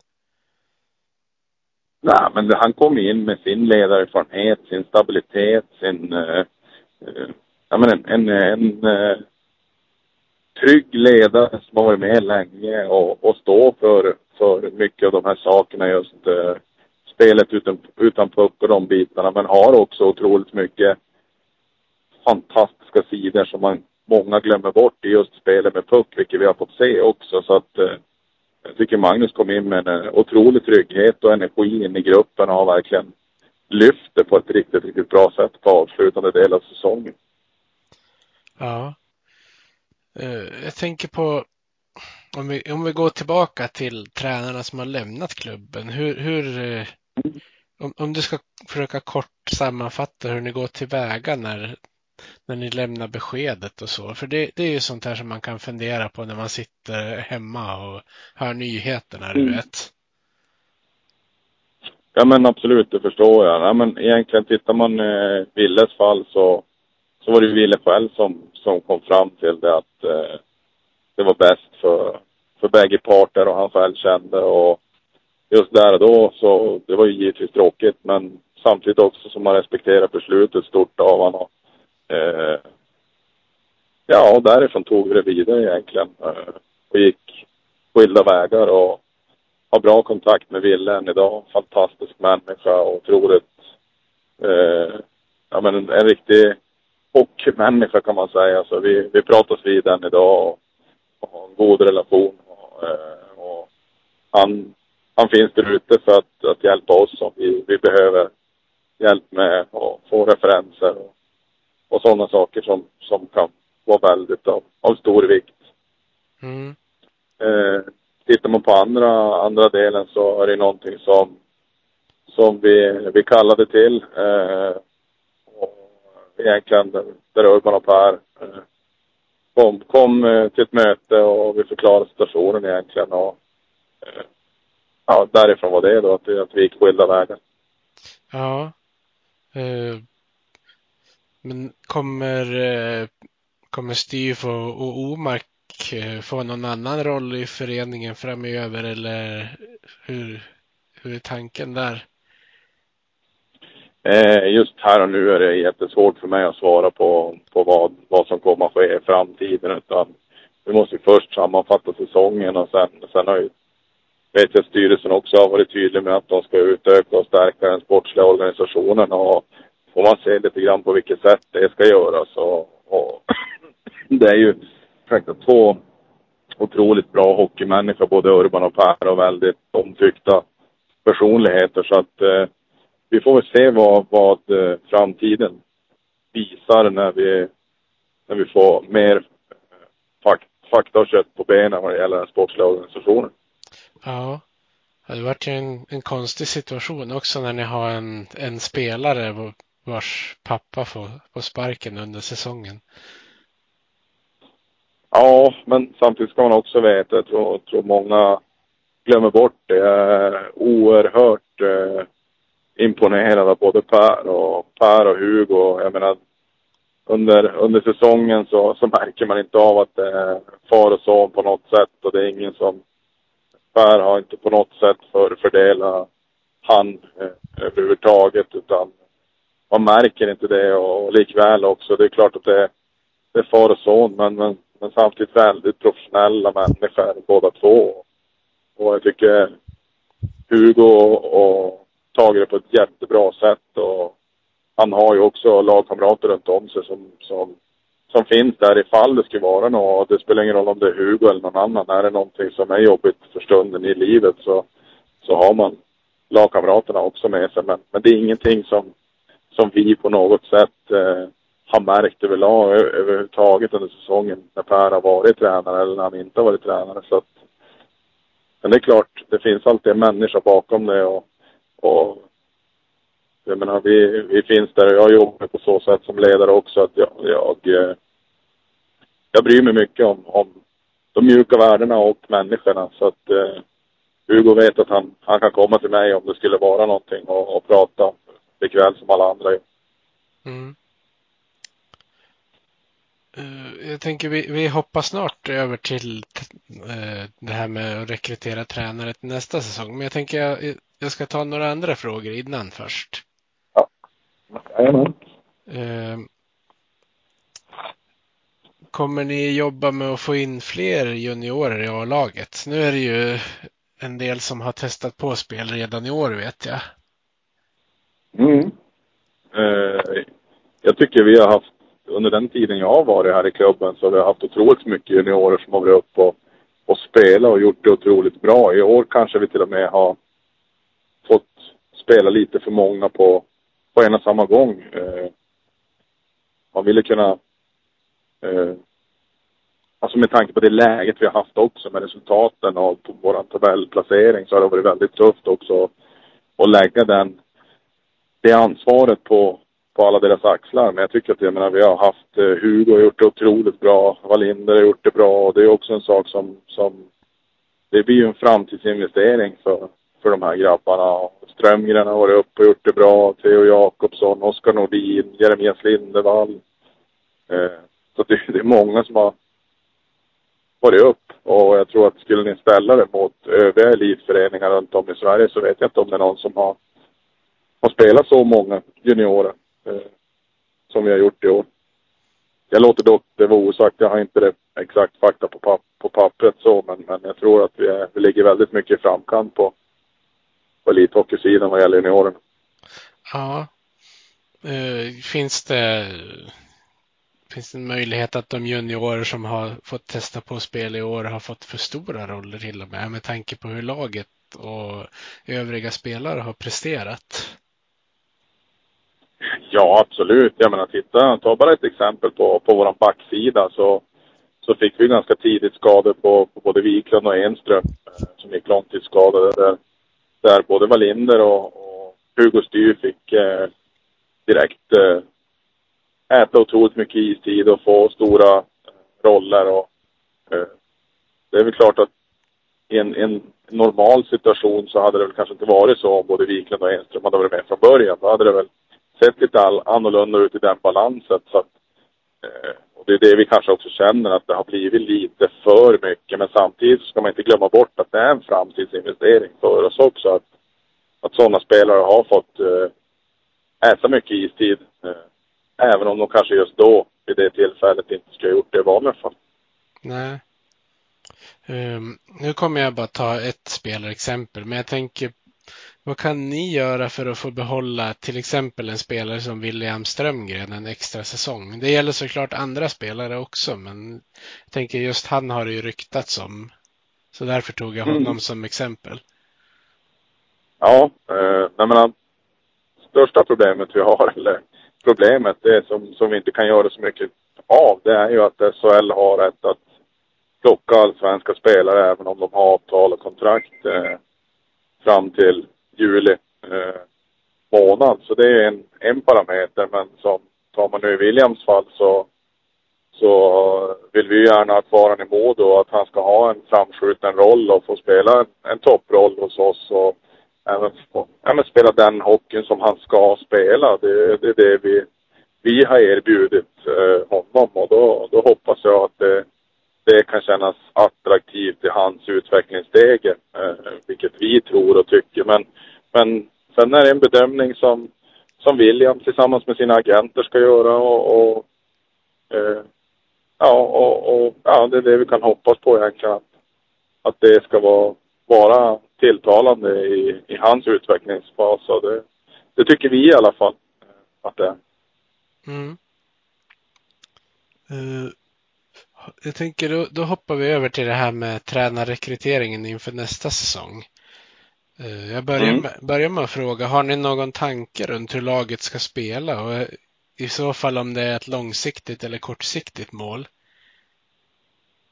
Nej, men han kom in med sin ledarerfarenhet, sin stabilitet, sin... Uh, uh, ja, men en, en, en eh, trygg ledare som har varit med länge och, och står för, för mycket av de här sakerna just uh, spelet utan, utan puck och de bitarna. Men har också otroligt mycket fantastiska sidor som man, många glömmer bort i just spelet med puck, vilket vi har fått se också. Så att uh, jag tycker Magnus kom in med en otrolig trygghet och energi in i gruppen och har verkligen lyft det på ett riktigt, riktigt bra sätt på avslutande del av säsongen. Ja. Uh, jag tänker på om vi, om vi går tillbaka till tränarna som har lämnat klubben. Hur, hur uh, om, om du ska försöka kort sammanfatta hur ni går tillväga när, när ni lämnar beskedet och så. För det, det är ju sånt här som man kan fundera på när man sitter hemma och hör nyheterna, du Mm. vet. Ja men absolut, det förstår jag. Ja, men egentligen tittar man eh, Willes fall så, så var det ju Wille själv som, som kom fram till det att eh, det var bäst för, för bägge parter och han själv kände och just där och då så, det var ju givetvis tråkigt men samtidigt också som man respekterar beslutet stort av honom. Eh, ja, och därifrån tog vi det vidare egentligen. Eh, och gick skilda vägar och har bra kontakt med Wille än idag. Fantastisk människa och otroligt, eh, ja men en, en riktig hockeymänniska kan man säga. Så vi, vi pratas vid än idag och, och har en god relation. Och, eh, och han, han finns där ute för att, att hjälpa oss om vi, vi behöver hjälp med och få referenser och, och sådana saker som, som kan vara väldigt av, av stor vikt. Mm. Eh, tittar man på andra, andra delen så är det någonting som, som vi, vi kallade till. Eh, egentligen där, där Urban och Per kom, kom till ett möte och vi förklarade situationen egentligen. Och, eh, ja, därifrån var det då att, vi- att vi gick skilda vägar. Ja. Eh, men kommer, eh, kommer Steve och, och Omark få någon annan roll i föreningen framöver eller hur, hur är tanken där? Eh, just här och nu är det jättesvårt för mig att svara på, på vad, vad som kommer att ske i framtiden. Utan vi måste ju först sammanfatta säsongen och sen, sen har ju, vet jag styrelsen också har varit tydlig med att de ska utöka och stärka den sportsliga organisationen. Och får man se lite grann på vilket sätt det ska göras. Och, och det är ju faktiskt två otroligt bra hockeymänniskor, både Urban och Per, och väldigt omtyckta personligheter. Så att eh, vi får väl se vad, vad eh, framtiden visar när vi, när vi får mer eh, fak, fakta och kött på benen vad det gäller den sportsliga organisationen. Ja. Det vart ju en, en konstig situation också när ni har en, en spelare vars pappa får, får sparken under säsongen. Ja, men samtidigt ska man också veta, jag tror, jag tror många glömmer bort det. Är oerhört eh, imponerad av både Per och, Per och Hugo. Jag menar, under, under säsongen så, så märker man inte av att det är far och son på något sätt och det är ingen som Per har inte på något sätt för, fördela han eh, överhuvudtaget utan man märker inte det och, och likväl också. Det är klart att det, det är far och son men, men, men samtidigt väldigt professionella människor båda två. Och jag tycker Hugo och, och tagit det på ett jättebra sätt och han har ju också lagkamrater runt om sig som, som, som finns där ifall det skulle vara något. Det spelar ingen roll om det är Hugo eller någon annan. Är det någonting som är jobbigt för stunden i livet så, så har man lagkamraterna också med sig. Men, men det är ingenting som, som vi på något sätt eh, har märkt överlag överhuvudtaget under säsongen när Per har varit tränare eller när han inte har varit tränare. Så att, men det är klart, det finns alltid en människa bakom det och, och jag menar, vi, vi finns där och jag jobbar på så sätt som ledare också att jag, jag, eh, jag bryr mig mycket om, om de mjuka värdena och människorna så att eh, Hugo vet att han, han kan komma till mig om det skulle vara någonting och, och prata likväl som alla andra gör. Mm. Eh, jag tänker vi, vi hoppar snart över till eh, det här med att rekrytera tränare till nästa säsong. Men jag tänker jag jag ska ta några andra frågor innan först. Ja. Jajamän. Eh, kommer ni jobba med att få in fler juniorer i A-laget? Nu är det ju en del som har testat på spel redan i år vet jag. Mm. Eh, jag tycker vi har haft, under den tiden jag har varit här i klubben så har vi haft otroligt mycket juniorer som har varit upp och, och spelat och gjort det otroligt bra. I år kanske vi till och med har spela lite för många på, på en och samma gång. Eh, man ville kunna eh, Alltså med tanke på det läget vi har haft också med resultaten och på vår tabellplacering så har det varit väldigt tufft också att lägga den, det ansvaret på, på alla deras axlar. Men jag tycker att jag menar, vi har haft eh, Hugo har gjort det otroligt bra. Wallinder har gjort det bra och det är också en sak som, som det blir ju en framtidsinvestering för, för de här grabbarna. Strömgren har varit uppe och gjort det bra. Theo Jakobsson, Oskar Nordin, Jeremias Lindevall. Eh, så det, det är många som har varit upp. Och jag tror att skulle ni ställa det mot övriga elitföreningar runt om i Sverige så vet jag inte om det är någon som har, har spelat så många juniorer eh, som vi har gjort i år. Jag låter dock det vara osagt. Jag har inte det exakt fakta på, papp, på pappret så, men, men jag tror att vi, är, vi ligger väldigt mycket i framkant på, på elithockeysidan vad gäller juniorerna. Ja. Uh, finns det Finns det en möjlighet att de juniorer som har fått testa på spel i år har fått för stora roller till och med med tanke på hur laget och övriga spelare har presterat? Ja, absolut. Jag menar, titta, ta bara ett exempel på, på vår backsida så, så fick vi ganska tidigt skador på, på både Wiklund och Enström eh, som gick långtidsskadade där, där både Wallinder och, och Hugo Styr fick eh, direkt eh, äta otroligt mycket istid och få stora eh, roller. Och, eh, det är väl klart att i en, en, normal situation så hade det väl kanske inte varit så om både Wiklund och Enström hade varit med från början. Då hade det väl sett lite all, annorlunda ut i den balansen. Så att, eh, och det är det vi kanske också känner att det har blivit lite för mycket. Men samtidigt ska man inte glömma bort att det är en framtidsinvestering för oss också. Att, att sådana spelare har fått eh, äta mycket istid. Eh, även om de kanske just då, vid det tillfället, inte skulle ha gjort det i vanliga fall. Nej. Um, nu kommer jag bara ta ett spelarexempel, men jag tänker vad kan ni göra för att få behålla till exempel en spelare som William Strömgren en extra säsong? Det gäller såklart andra spelare också, men jag tänker just han har det ju ryktats om. Så därför tog jag honom mm. som exempel. Ja, eh, jag menar, största problemet vi har, eller problemet, det som, som vi inte kan göra så mycket av, det är ju att SHL har rätt att plocka allsvenska spelare även om de har avtal och kontrakt eh, fram till juli eh, månad. Så det är en, en parameter. Men som tar man nu i Williams fall så, så vill vi gärna ha kvar honom i Modo och att han ska ha en framskjuten roll och få spela en, en topproll hos oss. Och, även, även spela den hockeyn som han ska spela. Det, det är det vi, vi har erbjudit eh, honom och då, då hoppas jag att det, det kan kännas attraktivt i hans utvecklingsstege, eh, vilket vi tror och tycker. Men, men sen är det en bedömning som, som William tillsammans med sina agenter ska göra och, och eh, ja, och, och, ja, det är det vi kan hoppas på egentligen. Att, att det ska vara, vara tilltalande i, i hans utvecklingsfas. Och det, det tycker vi i alla fall att det är. Mm. Uh, jag tänker då, då, hoppar vi över till det här med tränarrekryteringen inför nästa säsong. Uh, jag börjar, mm. med, börjar med att fråga, har ni någon tanke runt hur laget ska spela? Och i så fall om det är ett långsiktigt eller kortsiktigt mål?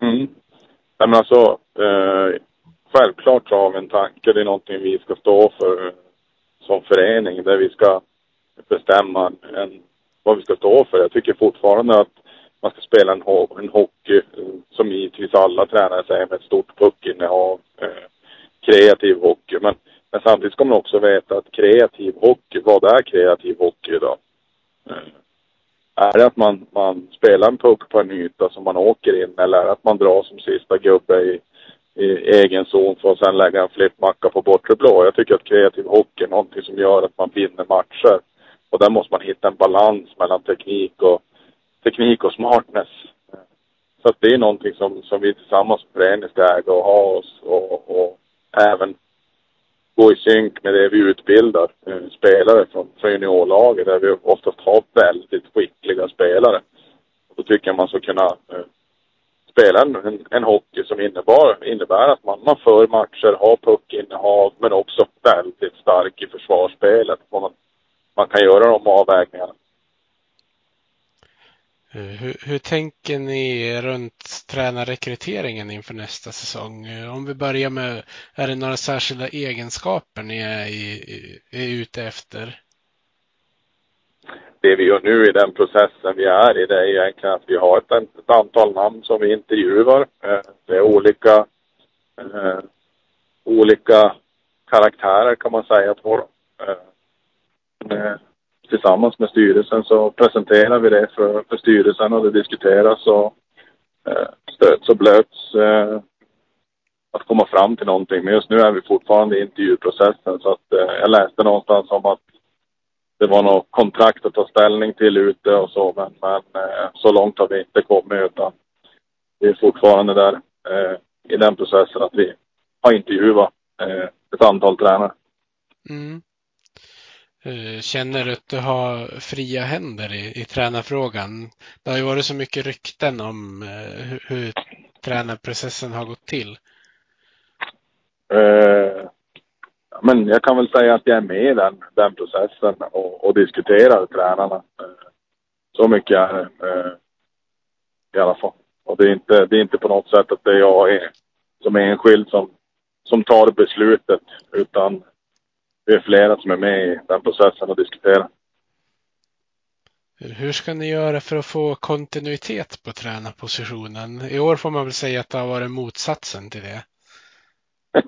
Mm. Men alltså, eh, självklart så har vi en tanke. Det är någonting vi ska stå för som förening där vi ska bestämma en, vad vi ska stå för. Jag tycker fortfarande att man ska spela en, en hockey som givetvis alla tränare säger med ett stort puckinnehav. Eh, kreativ hockey. Men, men samtidigt ska man också veta att kreativ hockey, vad är kreativ hockey idag? Eh, är det att man, man spelar en puck på en yta som man åker in eller är det att man drar som sista gubbe i i egen zon för att sen lägga en flippmacka på bortre blå. Jag tycker att kreativ hockey är någonting som gör att man vinner matcher. Och där måste man hitta en balans mellan teknik och, teknik och smartness. Så att det är någonting som, som vi tillsammans med föreningen ska äga och ha oss och, och även gå i synk med det vi utbildar eh, spelare från, från juniorlaget där vi oftast har väldigt skickliga spelare. Och då tycker jag man ska kunna eh, spela en, en hockey som innebär, innebär att man, man för matcher, har puckinnehav men också väldigt stark i försvarsspelet. Man, man kan göra de avvägningarna. Eh, hur, hur, tänker ni runt tränarrekryteringen inför nästa säsong? Eh, om vi börjar med, är det några särskilda egenskaper ni är, i, är ute efter? Det vi gör nu i den processen vi är i, det är egentligen att vi har ett, ett antal namn som vi intervjuar. Eh, det är olika, eh, olika karaktärer kan man säga på dem. Tillsammans med styrelsen så presenterar vi det för, för styrelsen och det diskuteras och eh, stöts och blöts eh, att komma fram till någonting. Men just nu är vi fortfarande i intervjuprocessen så att eh, jag läste någonstans om att det var något kontrakt att ta ställning till ute och så men, men eh, så långt har vi inte kommit utan vi är fortfarande där eh, i den processen att vi har intervjuat eh, ett antal tränare. Mm. Eh, känner du att du har fria händer i, i tränarfrågan? Det har ju varit så mycket rykten om eh, hur, hur tränarprocessen har gått till. Eh, men jag kan väl säga att jag är med i den, den processen och, och diskuterar tränarna. Eh, så mycket är det eh, i alla fall. Och det är, inte, det är inte på något sätt att det är jag är, som enskild som, som tar beslutet utan vi är flera som är med i den processen och diskuterar. Hur ska ni göra för att få kontinuitet på tränarpositionen? I år får man väl säga att det har varit motsatsen till det.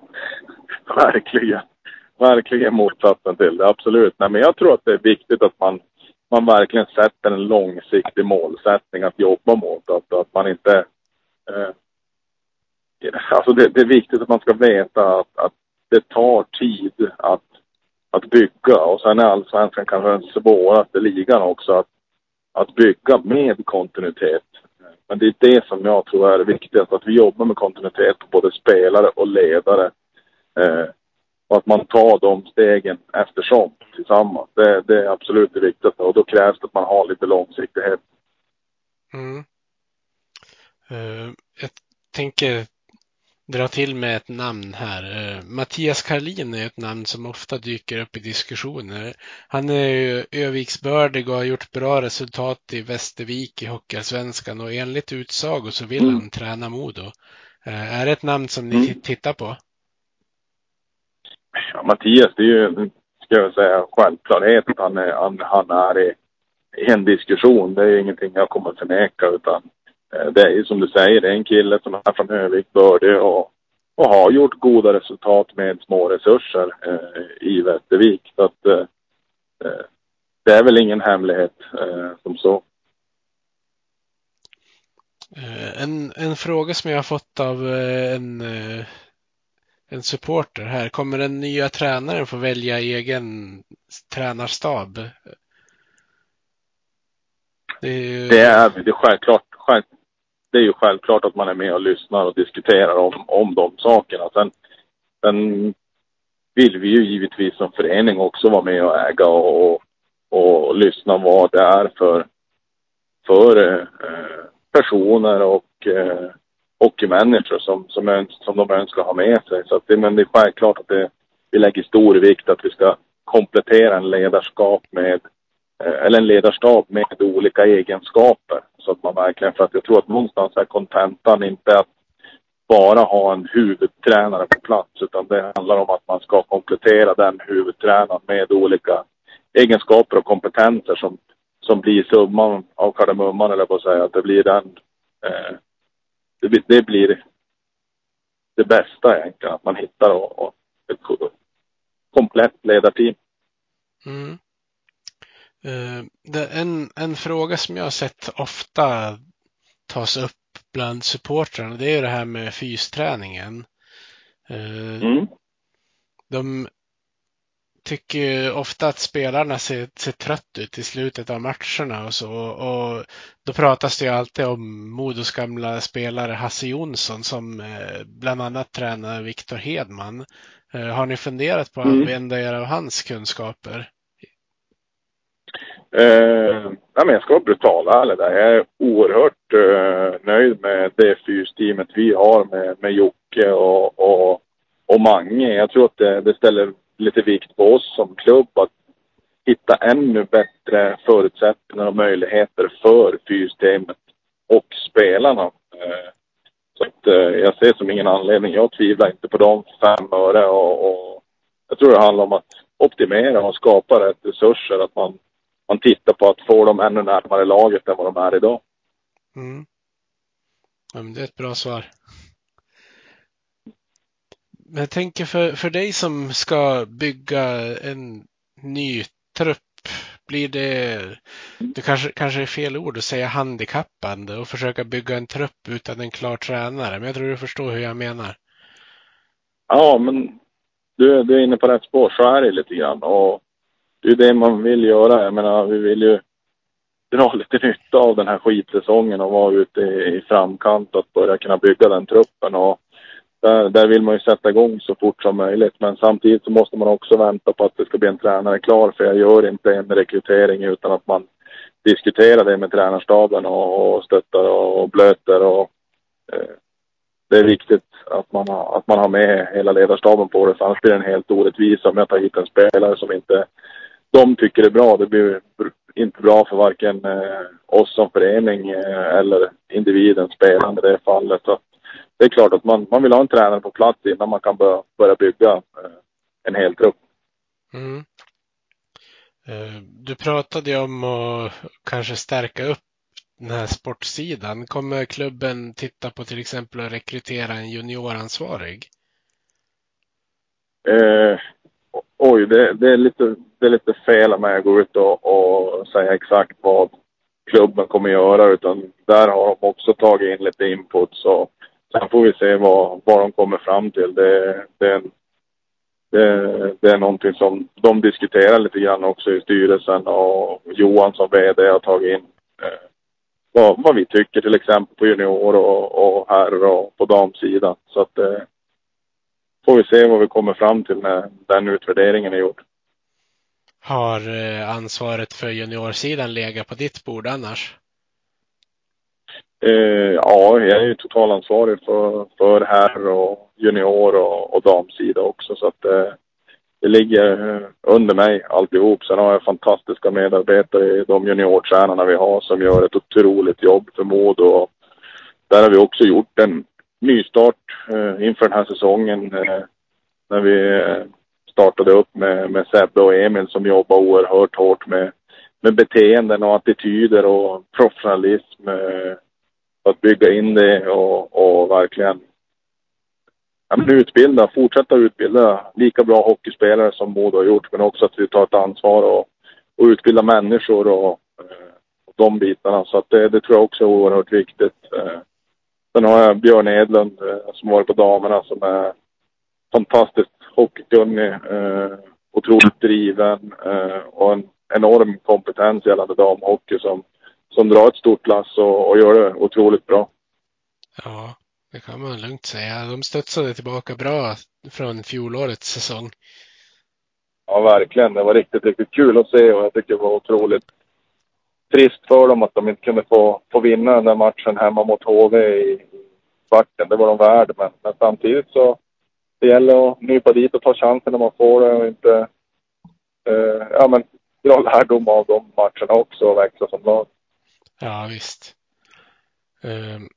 verkligen. Verkligen motsatsen till det, absolut. Nej, men jag tror att det är viktigt att man, man verkligen sätter en långsiktig målsättning att jobba mot. Att, att man inte... Eh, alltså det, det, är viktigt att man ska veta att, att det tar tid att att bygga och sen är allsvenskan kanske den svåraste ligan också att, att bygga med kontinuitet. Men det är det som jag tror är det viktigaste, att vi jobbar med kontinuitet på både spelare och ledare. Eh, och att man tar de stegen eftersom tillsammans. Det, det är absolut det viktigaste och då krävs det att man har lite långsiktighet. Mm. Uh, jag tänker dra till med ett namn här. Uh, Mattias Karlin är ett namn som ofta dyker upp i diskussioner. Han är ju Öviksbördig och har gjort bra resultat i Västervik i Hockeyallsvenskan och enligt utsago så vill mm. han träna Modo. Uh, är det ett namn som ni mm. tittar på? Ja, Mattias, det är ju, ska jag säga, självklarhet att han är, han, han är i, en diskussion. Det är ingenting jag kommer att förneka utan Eh, det är ju som du säger, det är en kille som är från Övik, bördig och, och har gjort goda resultat med små resurser eh, i Västervik. Så att eh, eh, det är väl ingen hemlighet eh, som så. Eh, en, en fråga som jag har fått av en, en supporter här. Kommer den nya tränaren få välja egen tränarstab? Det är, det är, det är självklart, själv, det är ju självklart att man är med och lyssnar och diskuterar om, om de sakerna. Sen, sen vill vi ju givetvis som förening också vara med och äga och, och, och lyssna vad det är för, för eh, personer och eh, hockeymänniskor som, som, öns, som de önskar ha med sig. Så att det, men det är självklart att det, vi lägger stor vikt att vi ska komplettera en ledarskap med eh, eller en ledarstab med olika egenskaper. Så att man verkligen, för att jag tror att någonstans är kontentan inte att bara ha en huvudtränare på plats utan det handlar om att man ska komplettera den huvudtränaren med olika egenskaper och kompetenser som, som blir summan av kardemumman eller på att säga att det blir den eh, det, det, blir det bästa egentligen att man hittar och, och ett komplett ledarteam. Mm. Eh, en, en fråga som jag har sett ofta tas upp bland supportrarna, det är det här med fysträningen. Eh, Mm. De tycker ofta att spelarna ser, ser trött ut i slutet av matcherna och så. Och då pratas det ju alltid om Modos gamla spelare Hasse Jonsson som eh, bland annat tränar Viktor Hedman. Har ni funderat på att Mm. använda er av hans kunskaper? Eh, men jag ska vara brutal ärlig där. Jag är oerhört eh, nöjd med det fyrsteamet vi har med, med Jocke och, och, och Mange. Jag tror att det, det ställer lite vikt på oss som klubb att hitta ännu bättre förutsättningar och möjligheter för fyrsteamet och spelarna. Eh, så att, eh, jag ser som ingen anledning. Jag tvivlar inte på de fem öre och, och jag tror det handlar om att optimera och skapa rätt resurser. Att man man tittar på att få dem ännu närmare laget än vad de är idag. Mm. Ja, men det är ett bra svar. Men jag tänker för, för dig som ska bygga en ny trupp, blir det, det kanske, kanske är fel ord att säga handikappande och försöka bygga en trupp utan en klar tränare, men jag tror du förstår hur jag menar. Ja, men du, du är inne på rätt spår. Så är det lite grann. Och det är det man vill göra. Jag menar, vi vill ju dra lite nytta av den här skitsäsongen och vara ute i, framkant och att börja kunna bygga den truppen. Och där, där vill man ju sätta igång så fort som möjligt. Men samtidigt så måste man också vänta på att det ska bli en tränare klar. För jag gör inte en rekrytering utan att man diskuterar det med tränarstaben och, och stöttar och blöter. Och, eh, det är viktigt att man, har, att man har med hela ledarstaben på det. För annars blir det en helt orättvis om jag tar hit en spelare som inte de tycker är bra. Det blir inte bra för varken eh, oss som förening eh, eller individen, spelaren i det fallet. Så det är klart att man, man vill ha en tränare på plats innan man kan börja, börja bygga eh, en hel trupp. Mm. Du pratade ju om att kanske stärka upp den här sportsidan. Kommer klubben titta på till exempel att rekrytera en junioransvarig? Eh, oj, det, det, är lite, det är lite fel av mig att gå ut och, och säga exakt vad klubben kommer göra. Utan där har de också tagit in lite input. Så sen får vi se vad, vad de kommer fram till. Det, det, är en- det, det är någonting som de diskuterar lite grann också i styrelsen. Och Johan som VD har tagit in eh, vad, vad vi tycker till exempel på junior och, och herr och på damsidan. Så att eh, får vi se vad vi kommer fram till när den utvärderingen är gjord. Har eh, ansvaret för juniorsidan legat på ditt bord annars? Eh, ja, jag är ju totalansvarig för, för herr och junior och, och damsida också. Så att eh, det ligger eh, under mig alltihop. Sen har jag fantastiska medarbetare i de juniortränarna vi har som gör ett otroligt jobb för Modo. Och där har vi också gjort en nystart eh, inför den här säsongen. Eh, när vi eh, startade upp med, med Sebbe och Emil som jobbar oerhört hårt med, med beteenden och attityder och professionalism. Eh, att bygga in det och, och verkligen ja, men utbilda, fortsätta utbilda lika bra hockeyspelare som Modo har gjort. Men också att vi tar ett ansvar och, och utbilda människor och, och de bitarna. Så att det, det tror jag också är oerhört viktigt. Eh, Sen har jag Björn Edlund eh, som varit på damerna som är fantastiskt hockeykunnig, eh, otroligt driven eh, och en enorm kompetens gällande damhockey som, som drar ett stort lass och, och gör det otroligt bra. Ja, det kan man lugnt säga. De studsade tillbaka bra från fjolårets säsong. Ja, verkligen. Det var riktigt, riktigt kul att se och jag tycker det var otroligt trist för dem att de inte kunde få, få vinna den där matchen hemma mot HV i backen. Det var de värd, men, men samtidigt så det gäller att nypa dit och ta chansen när man får det och inte eh, ja, men, dra lärdom av de matcherna också och växa som lag. Ja, visst. Um,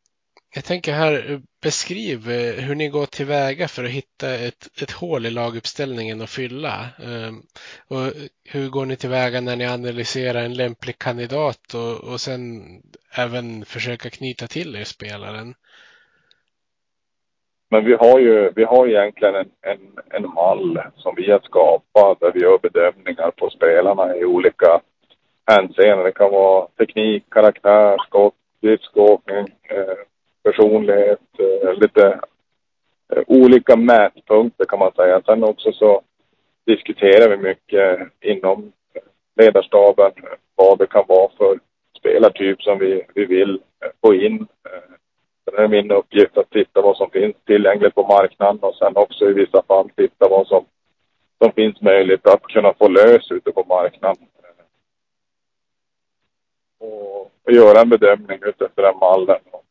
jag tänker här, eh, beskriv eh, hur ni går tillväga för att hitta ett, ett hål i laguppställningen att fylla. Ehm, och hur går ni tillväga när ni analyserar en lämplig kandidat och, och sen även försöka knyta till er spelaren? Men vi har ju, vi har egentligen en, en, en mall som vi har skapat där vi gör bedömningar på spelarna i olika hänseenden. Det kan vara teknik, karaktär, skott, skridskoåkning, eh, personlighet, eh, lite eh, olika mätpunkter kan man säga. Sen också så diskuterar vi mycket inom ledarstaben vad det kan vara för spelartyp som vi, vi vill eh, få in. Sen är det min uppgift att titta vad som finns tillgängligt på marknaden och sen också i vissa fall titta vad som, som finns möjligt att kunna få lös ute på marknaden. Och, och göra en bedömning utefter den mallen. Och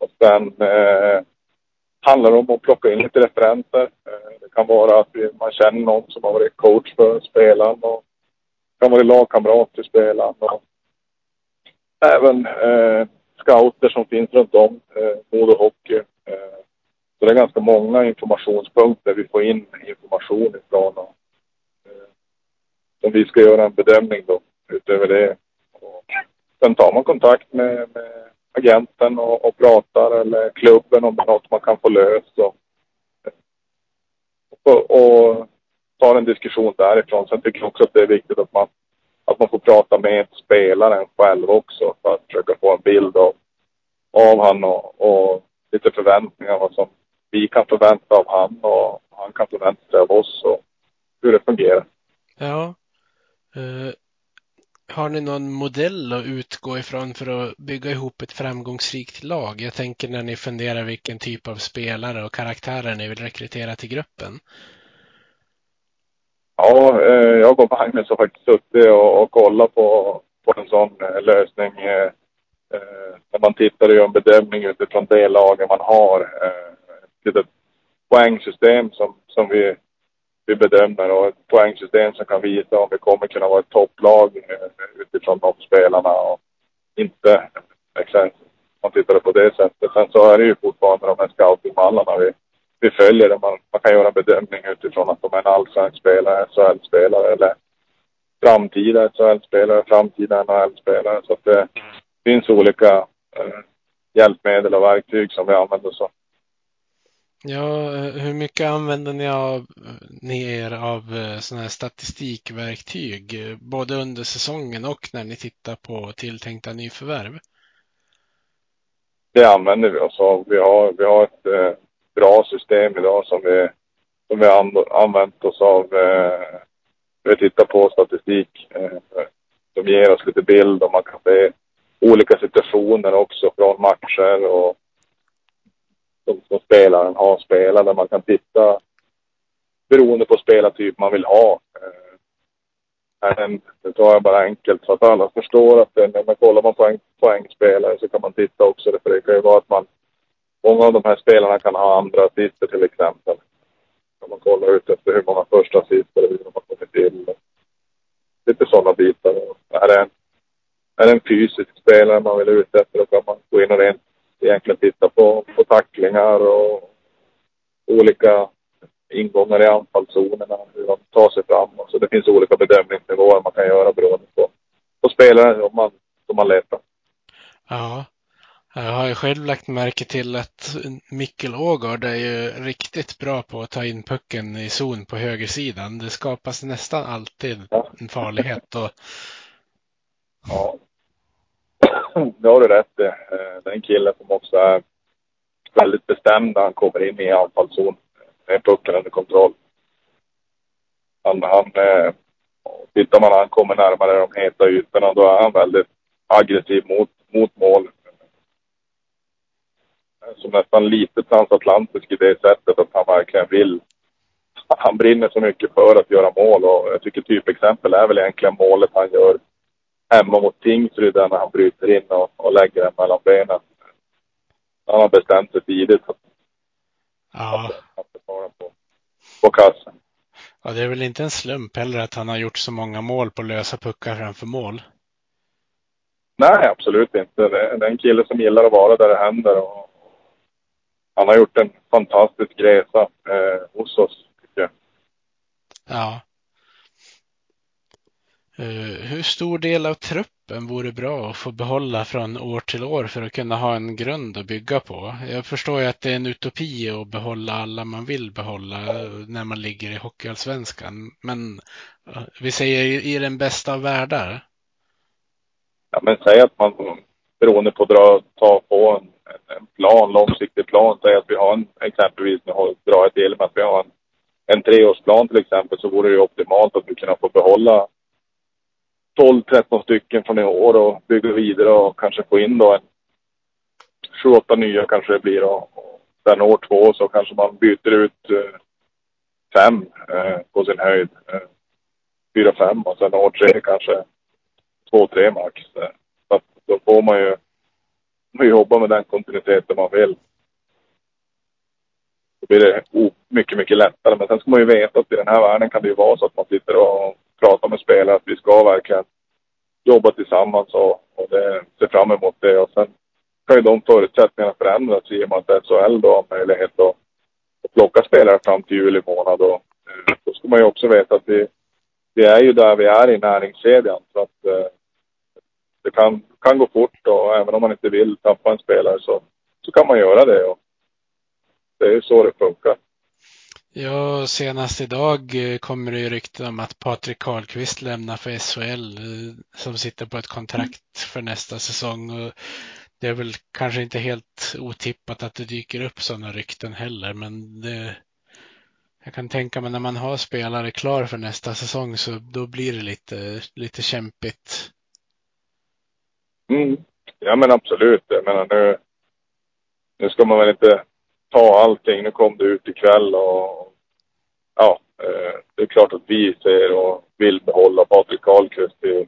och sen eh, handlar det om att plocka in lite referenser. Eh, det kan vara att man känner någon som har varit coach för spelaren och kan vara lagkamrat till spelaren. Och även eh, scouter som finns runt om, eh, Modo Hockey. Eh, så det är ganska många informationspunkter vi får in information ifrån. Och, eh, som vi ska göra en bedömning då utöver det. Och sen tar man kontakt med, med agenten och, och, pratar eller klubben om det är något man kan få löst. Och, och, och tar en diskussion därifrån. Sen tycker jag också att det är viktigt att man att man får prata med spelaren själv också för att försöka få en bild av, av han och, och lite förväntningar vad som vi kan förvänta av han och han kan förvänta sig av oss och hur det fungerar. Ja. Eh, har ni någon modell att utgå ifrån för att bygga ihop ett framgångsrikt lag? Jag tänker när ni funderar vilken typ av spelare och karaktärer ni vill rekrytera till gruppen. Ja, eh, jag och Magnus har faktiskt suttit och, och kollat på, på en sån eh, lösning. Eh, när man tittar och gör en bedömning utifrån det laget man har. Ett poängsystem som, som vi, vi bedömer och ett poängsystem som kan visa om vi kommer kunna vara ett topplag utifrån de spelarna och inte exakt man tittar på det sättet. Sen så är det ju fortfarande de här scoutingmallarna vi, vi följer det. Man, man kan göra en bedömning utifrån att de är en allsvensk spelare, SHL-spelare eller framtida SHL-spelare, framtida NHL-spelare. Så att det finns olika eh, hjälpmedel och verktyg som vi använder oss av. Ja, eh, hur mycket använder ni, av, eh, ni er av eh, sådana här statistikverktyg, både under säsongen och när ni tittar på tilltänkta nyförvärv? Det använder vi oss av. Vi har, vi har ett eh, bra system idag som vi, som vi har använt oss av. Eh, vi tittar på statistik eh, som ger oss lite bild och man kan se olika situationer också från matcher och som, som spelaren har spelat där man kan titta beroende på spelartyp man vill ha. Eh, men det tar jag bara enkelt så att alla förstår att när man kollar man poäng, poängspelare så kan man titta också. För det kan ju vara att man Många av de här spelarna kan ha andra assister till exempel. Om man kollar ut efter hur många första assister hur de har kommit till. Lite sådana bitar. Är det en, är det en fysisk spelare man vill ut efter då kan man gå in och rent egentligen titta på, på tacklingar och olika ingångar i anfallszonerna, hur de tar sig fram. Så det finns olika bedömningsnivåer man kan göra beroende på, på spelare som man, som man letar. Ja, jag har ju själv lagt märke till att Mikkel Ågård är ju riktigt bra på att ta in pucken i zon på högersidan. Det skapas nästan alltid en farlighet. Och... Ja, det har du rätt i. Eh, den det är en kille som också är väldigt bestämd när han kommer in i anfallszon med pucken under kontroll. Han, han, eh, tittar man när han kommer närmare de heta ytorna, då är han väldigt aggressiv mot, mot mål eh, som nästan lite transatlantisk i det sättet att han verkligen vill. Han brinner så mycket för att göra mål och jag tycker typexempel är väl egentligen målet han gör hemma mot Tingsryd när han bryter in och, och lägger den mellan benen. Han har bestämt sig tidigt att, ja. att, att på, på kassen. Ja, det är väl inte en slump heller att han har gjort så många mål på lösa puckar framför mål. Nej, absolut inte. Det är en kille som gillar att vara där det händer och, han har gjort en fantastisk resa eh, hos oss, tycker jag. Ja. Eh, hur stor del av truppen vore bra att få behålla från år till år för att kunna ha en grund att bygga på? Jag förstår ju att det är en utopi att behålla alla man vill behålla när man ligger i Hockeyallsvenskan. Men eh, vi säger i den bästa av världar. Ja, men säg att man beroende på att dra, ta på en, en, plan, långsiktig plan. Säg att vi har en, exempelvis, nu drar jag till med att vi har en, en treårsplan till exempel, så vore det ju optimalt att vi kunde få behålla 12-13 stycken från i år och bygga vidare och kanske få in då en 7-8 nya kanske det blir. Och, sen år två så kanske man byter ut eh, fem eh, på sin höjd. Eh, fyra, fem och sen år tre kanske två, tre max. Eh, så att då får man ju man jobba med den kontinuiteten man vill. Då blir det mycket, mycket lättare. Men sen ska man ju veta att i den här världen kan det ju vara så att man sitter och pratar med spelare att vi ska verkligen jobba tillsammans och, och det, se fram emot det. Och sen kan ju de förutsättningarna förändras i och med att SHL då har möjlighet att, att plocka spelare fram till juli månad. Och, eh, då ska man ju också veta att vi, vi är ju där vi är i näringskedjan. Så att eh, det kan, kan gå fort och även om man inte vill tappa en spelare så, så kan man göra det. Och det är ju så det funkar. Ja, senast idag eh, kommer det ju rykten om att Patrik Karlqvist lämnar för SHL eh, som sitter på ett kontrakt för nästa säsong. Och det är väl kanske inte helt otippat att det dyker upp sådana rykten heller, men det, jag kan tänka mig när man har spelare klar för nästa säsong så då blir det lite, lite kämpigt. Mm. Ja men absolut. Jag menar nu, nu ska man väl inte ta allting. Nu kom det ut ikväll och ja, eh, det är klart att vi ser och vill behålla Patrik Karlqvist till,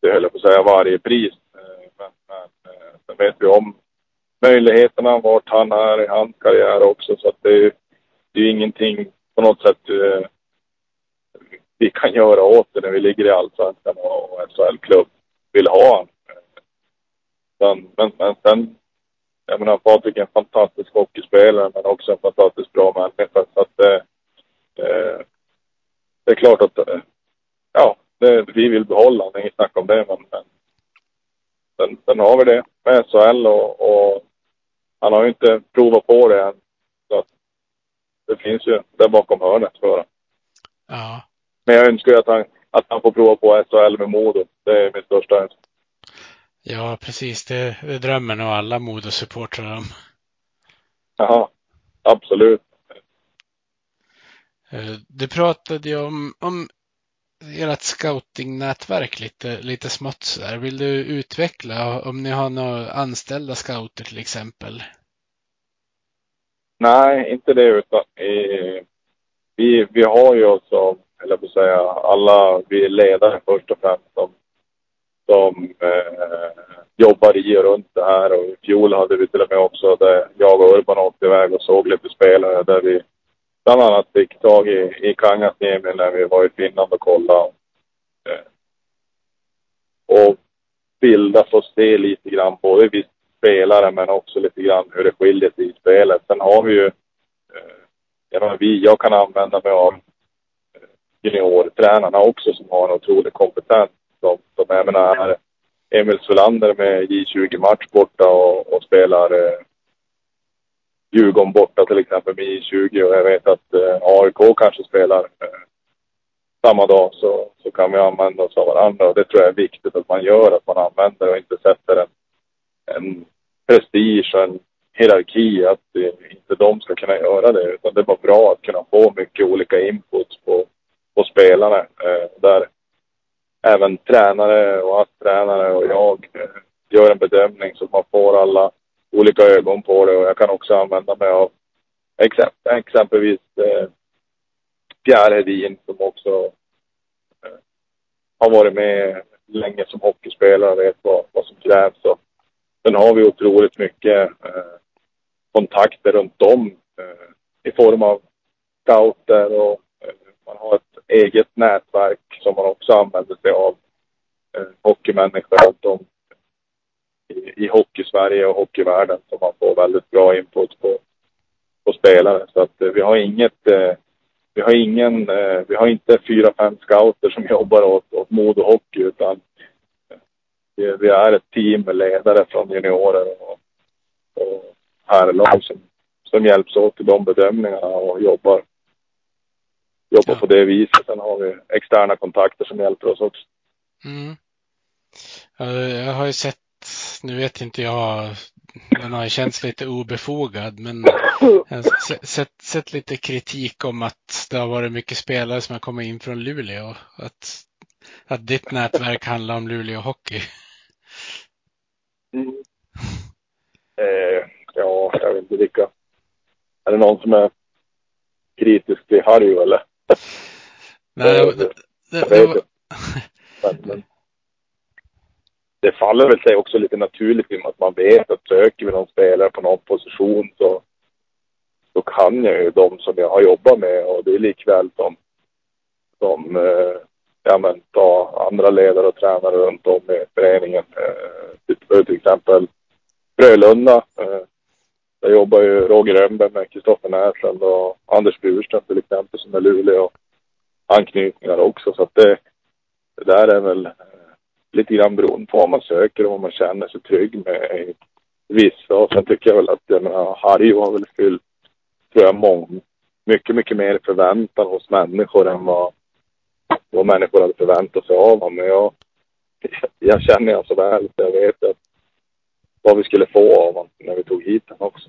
till höll jag på att säga, varje pris. Eh, men, men eh, sen vet vi om möjligheterna, vart han är i hans karriär också. Så att det, det är ingenting på något sätt eh, vi kan göra åt det när vi ligger i Allsvenskan och SHL-klubb vill ha honom. Eh, men, men, men sen jag menar, Patrik är en fantastisk hockeyspelare, men också en fantastiskt bra människa. Så att, eh, eh, det är klart att, eh, ja, det, vi vill behålla honom, inget snack om det. Men, men sen, sen har vi det med SHL och, och han har ju inte provat på det än. Så att det finns ju där bakom hörnet för honom. Ja. Men jag önskar ju att han, att han får prova på SHL med Modo. Det är min största önskan. Ja, precis. Det, det drömmer nog alla Modosupportrar om. Ja, absolut. Eh, du pratade ju om, om ert scoutingnätverk lite, lite smått så där. Vill du utveckla om ni har några anställda scouter till exempel? Nej, inte det utan eh, vi, vi har ju också, eller på säga, alla vi är ledare först och främst som som eh, jobbar i och runt det här. Och i fjol hade vi till och med också där jag och Urban åkte iväg och såg lite spelare där vi bland annat fick tag i, i Kangasniemi när vi var i Finland och kollade. Eh, och bilda och se lite grann både vi spelare men också lite grann hur det skiljer sig i spelet. Sen har vi ju, eh, jag, vi, jag kan använda mig av eh, juniortränarna också som har en otrolig kompetens som, Men jag menar, Emil Solander med J20-match borta och, och spelar eh, Djurgården borta till exempel med J20 och jag vet att eh, AIK kanske spelar eh, samma dag. Så, så kan vi använda oss av varandra. Och det tror jag är viktigt att man gör, att man använder och inte sätter en, en prestige och en hierarki att eh, inte de ska kunna göra det. Utan det var bra att kunna få mycket olika inputs på, på spelarna eh, där även tränare och ASS-tränare och jag eh, gör en bedömning så man får alla olika ögon på det och jag kan också använda mig av exempelvis eh, Pierre Hedin som också eh, har varit med länge som hockeyspelare och vet vad, vad som krävs. Och sen har vi otroligt mycket eh, kontakter runt om eh, i form av scouter och eh, man har ett eget nätverk som man också använder sig av. Eh, hockeymänniskor runt om i, i hockeysverige och hockeyvärlden som man får väldigt bra input på, på spelare. Så att eh, vi har inget, eh, vi har ingen, eh, vi har inte fyra, fem scouter som jobbar åt, åt Modo Hockey utan eh, vi, vi, är ett team med ledare från juniorer och, och herrlag som, som hjälps åt i de bedömningarna och jobbar jobbar ja. på det viset. Sen har vi externa kontakter som hjälper oss också. Mm. Jag har ju sett nu vet inte jag, den har känts lite obefogad, men jag har sett, sett lite kritik om att det har varit mycket spelare som har kommit in från Luleå. Att, att ditt nätverk handlar om Luleå Hockey. Mm. Eh, ja, jag vet inte vilka. Är det någon som är kritisk till Harry eller? Nej, det, det, det, var... det faller väl sig också lite naturligt i och med att man vet att söker vi någon spelare på någon position så, så kan jag ju de som jag har jobbat med och det är likväl som, som eh, ja, men, ta andra ledare och tränare runt om i föreningen. Eh, till exempel Frölunda. Eh, där jobbar ju Roger Rönnberg med Kristoffer Näslund och Anders Burström till exempel som är Luleå anknytningar också. Så att det, det där är väl eh, lite grann beroende på vad man söker och vad man känner sig trygg med vissa. Och sen tycker jag väl att, jag menar, Harry har väl fyllt, tror jag, mång, mycket, mycket mer förväntan hos människor än vad, vad människor hade förväntat sig av honom. Men jag, jag känner honom så väl så jag vet att vad vi skulle få av honom när vi tog hit honom också.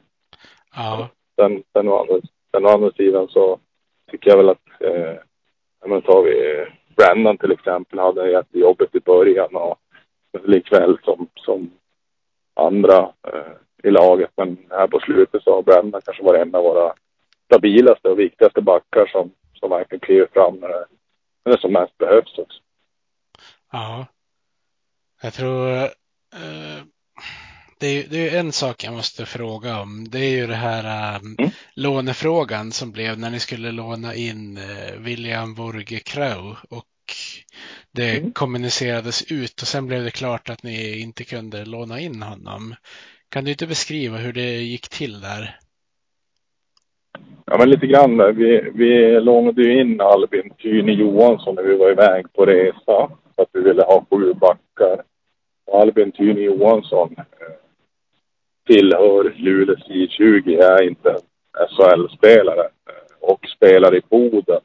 Ja. Sen, sen, å andra, sen å andra sidan så tycker jag väl att, eh, men tar vi eh, Brandon till exempel hade jättejobbigt i början och likväl som, som andra eh, i laget. Men här på slutet så har Brandon kanske varit en av våra stabilaste och viktigaste backar som, som verkligen kliver fram när det, när det som mest behövs också. Ja. Jag tror eh, det är, det är en sak jag måste fråga om. Det är ju det här um, mm. lånefrågan som blev när ni skulle låna in uh, William Vorge Krau och det mm. kommunicerades ut och sen blev det klart att ni inte kunde låna in honom. Kan du inte beskriva hur det gick till där? Ja, men lite grann. Vi, vi lånade ju in Albin Tyne Johansson när vi var iväg på resa. För att vi ville ha sju backar. Albin Tyne Johansson eh, tillhör Luleå J20 är inte SHL-spelare eh, och spelar i Boden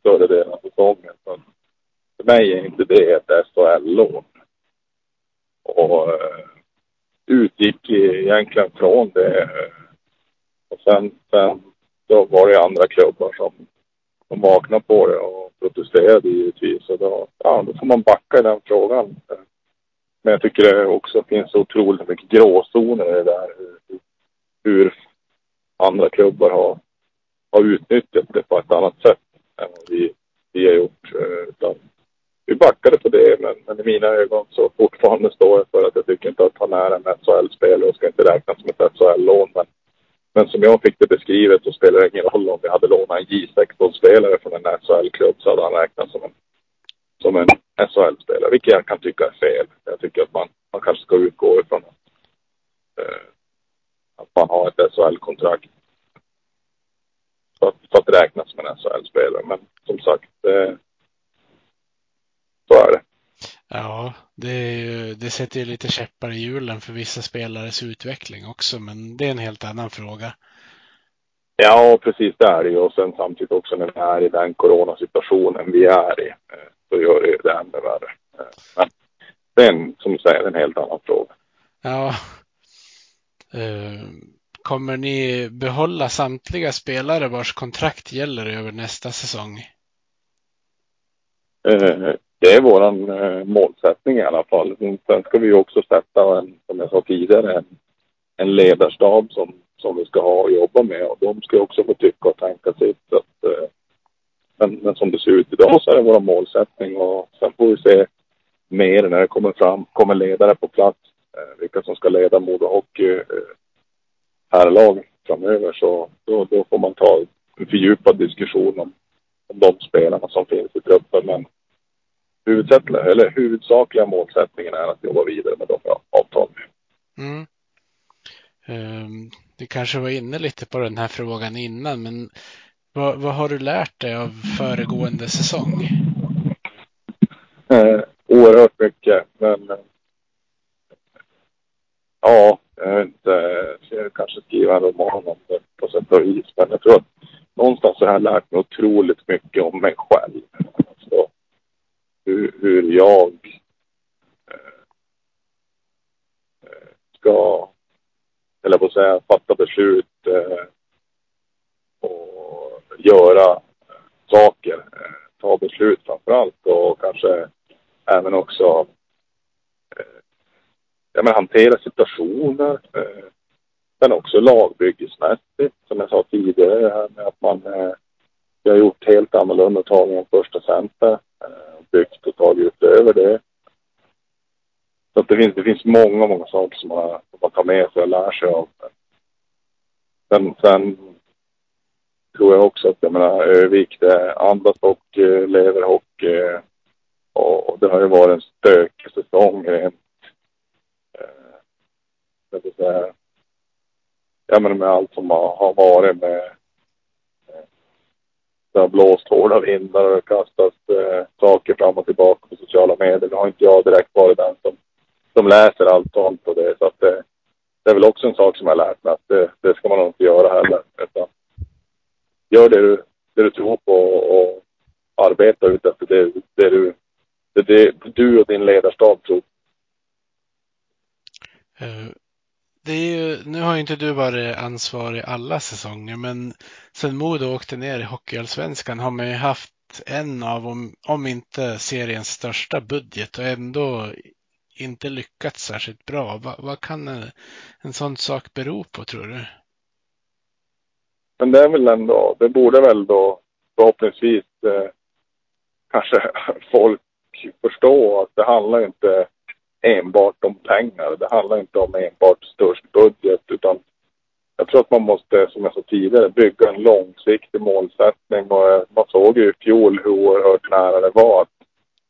större delen av säsongen. Så för mig är inte det ett SHL-lån. Och uh, utgick egentligen från det. Eh, och sen, sen då var det andra klubbar som, som vaknade på det och protesterade givetvis. Och då, ja, då får man backa i den frågan. Men jag tycker det också finns otroligt mycket gråzoner i det där. Hur, hur andra klubbar har, har utnyttjat det på ett annat sätt än vad vi, vi har gjort. Eh, utan vi backade på det, men, men, i mina ögon så fortfarande står jag för att jag tycker inte att han är en SHL-spelare och ska inte räknas som ett SHL-lån. Men, men som jag fick det beskrivet så spelar det ingen roll om vi hade lånat en J16-spelare från en SHL-klubb så hade han räknats som en som en SHL-spelare, vilket jag kan tycka är fel. Jag tycker att man, man kanske ska utgå ifrån att, eh, att man har ett SHL-kontrakt. För att, för att räknas som en SHL-spelare. Men som sagt, eh, så är det. Ja, det, ju, det sätter ju lite käppar i hjulen för vissa spelares utveckling också, men det är en helt annan fråga. Ja, precis det är det ju. Och sen samtidigt också när vi är i den coronasituationen vi är i. Så gör det det ännu värre. Men det är en, som du säger, en helt annan fråga. Ja. Eh, kommer ni behålla samtliga spelare vars kontrakt gäller över nästa säsong? Eh, det är våran eh, målsättning i alla fall. Sen ska vi också sätta en, som jag sa tidigare, en, en ledarstab som, som vi ska ha och jobba med och de ska också få tycka och tänka sitt. Så att, men, men som det ser ut idag så är det vår målsättning och sen får vi se mer när det kommer fram, kommer ledare på plats, eh, vilka som ska leda Modo Hockey eh, herrlag framöver. Så då, då får man ta en fördjupad diskussion om, om de spelarna som finns i truppen. Men huvudsakliga, eller huvudsakliga målsättningen är att jobba vidare med de avtal mm. Ehm, um, Du kanske var inne lite på den här frågan innan, men vad, vad har du lärt dig av föregående säsong? Eh, oerhört mycket, men eh, ja, jag vet inte, jag kanske skriva en roman om det på sätt och vis, men jag tror att någonstans har jag lärt mig otroligt mycket om mig själv. Alltså, hur, hur jag eh, ska, eller på att säga, fatta beslut eh, och göra saker. Eh, ta beslut framför allt och kanske även också eh, ja, men hantera situationer. Eh, men också lagbyggesmässigt, som jag sa tidigare, här med att man vi har gjort helt annorlunda tagning än första center. Byggt och tagit utöver det. Så att det finns, det finns många, många saker som man, som man tar med sig och lär sig av. Sen, sen tror jag också att, jag menar, eh, Övik, det andas hockey, eh, lever hockey. Eh, och, och det har ju varit en stökig säsong rent, jag vill säga, ja men med allt som har, varit med det har blåst hårda vindar och kastats eh, saker fram och tillbaka på sociala medier. Nu har inte jag direkt varit den som, som läser allt sånt på det. Så att eh, det är väl också en sak som jag lärt mig att det, det ska man nog inte göra heller. Utan gör det du, det du tror på och arbeta ut det, det, du, det, det du och din ledarstab tror. Eh, det är ju, nu har inte du varit ansvarig alla säsonger, men sen Modo åkte ner i Hockeyallsvenskan har man ju haft en av, om, om inte seriens största budget och ändå inte lyckats särskilt bra. Va, vad kan en, en sån sak bero på tror du? Men det är väl ändå, det borde väl då förhoppningsvis eh, kanske folk förstå att det handlar inte enbart om pengar. Det handlar inte om enbart störst budget utan jag tror att man måste, som jag sa tidigare, bygga en långsiktig målsättning. Och eh, man såg ju i fjol hur oerhört nära det var att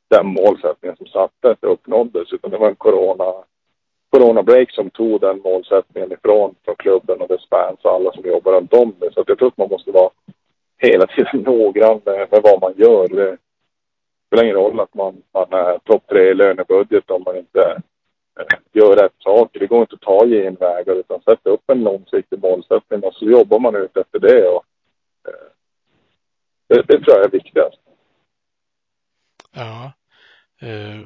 den målsättningen som sattes uppnåddes. Utan det var en corona, corona-break som tog den målsättningen ifrån från klubben och dess fans och alla som jobbar runt om det. Så jag tror att man måste vara hela tiden noggrann med, med vad man gör. Det, spelar ingen roll att man, man är topp tre i lönebudget om man inte eh, gör rätt saker. Det går inte att ta genvägar utan sätta upp en långsiktig målsättning och så jobbar man ut efter det. Och, eh, det, det tror jag är viktigast. Ja. Eh,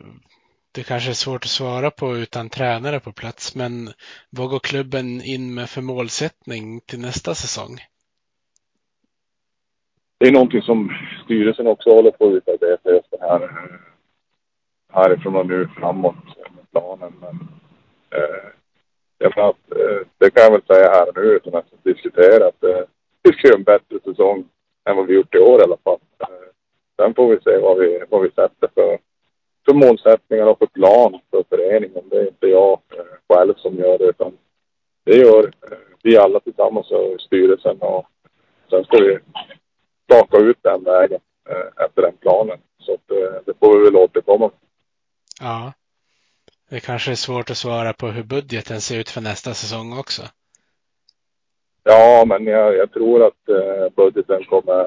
det kanske är svårt att svara på utan tränare på plats, men vad går klubben in med för målsättning till nästa säsong? det är någonting som styrelsen också håller på att utarbeta just det här härifrån och nu framåt med planen. Men eh, jag menar att, eh, det kan jag väl säga här och nu utan att diskutera att eh, vi ska göra en bättre säsong än vad vi gjort i år i alla fall. Eh, sen får vi se vad vi, vad vi sätter för, för målsättningar och för plan för föreningen. Det är inte jag eh, själv som gör det utan det gör eh, vi alla tillsammans och styrelsen och sen ska vi staka ut den vägen eh, efter den planen. Så att, det får vi väl återkomma Ja. Det kanske är svårt att svara på hur budgeten ser ut för nästa säsong också. Ja, men jag, jag tror att budgeten kommer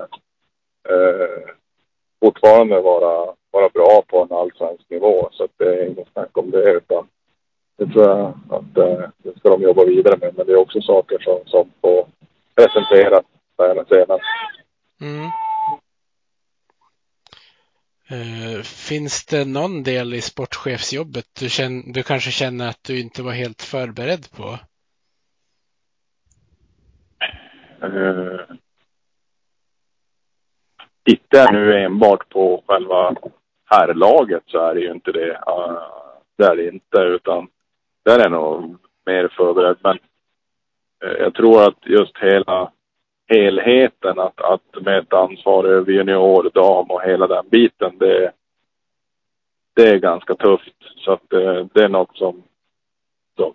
eh, fortfarande vara, vara bra på en allsvensk nivå. Så att det är inget snack om det. Utan det tror jag att eh, det ska de jobba vidare med. Men det är också saker som, som får presenteras senare. Mm. Uh, finns det någon del i sportchefsjobbet du, känner, du kanske känner att du inte var helt förberedd på? Uh, tittar nu enbart på själva herrlaget så är det ju inte det. Uh, det är det inte, utan där är nog mer förberedd. Men uh, jag tror att just hela helheten att, att med ett ansvar över junior, dam och hela den biten. Det, det är ganska tufft. Så att det, det är något som, som,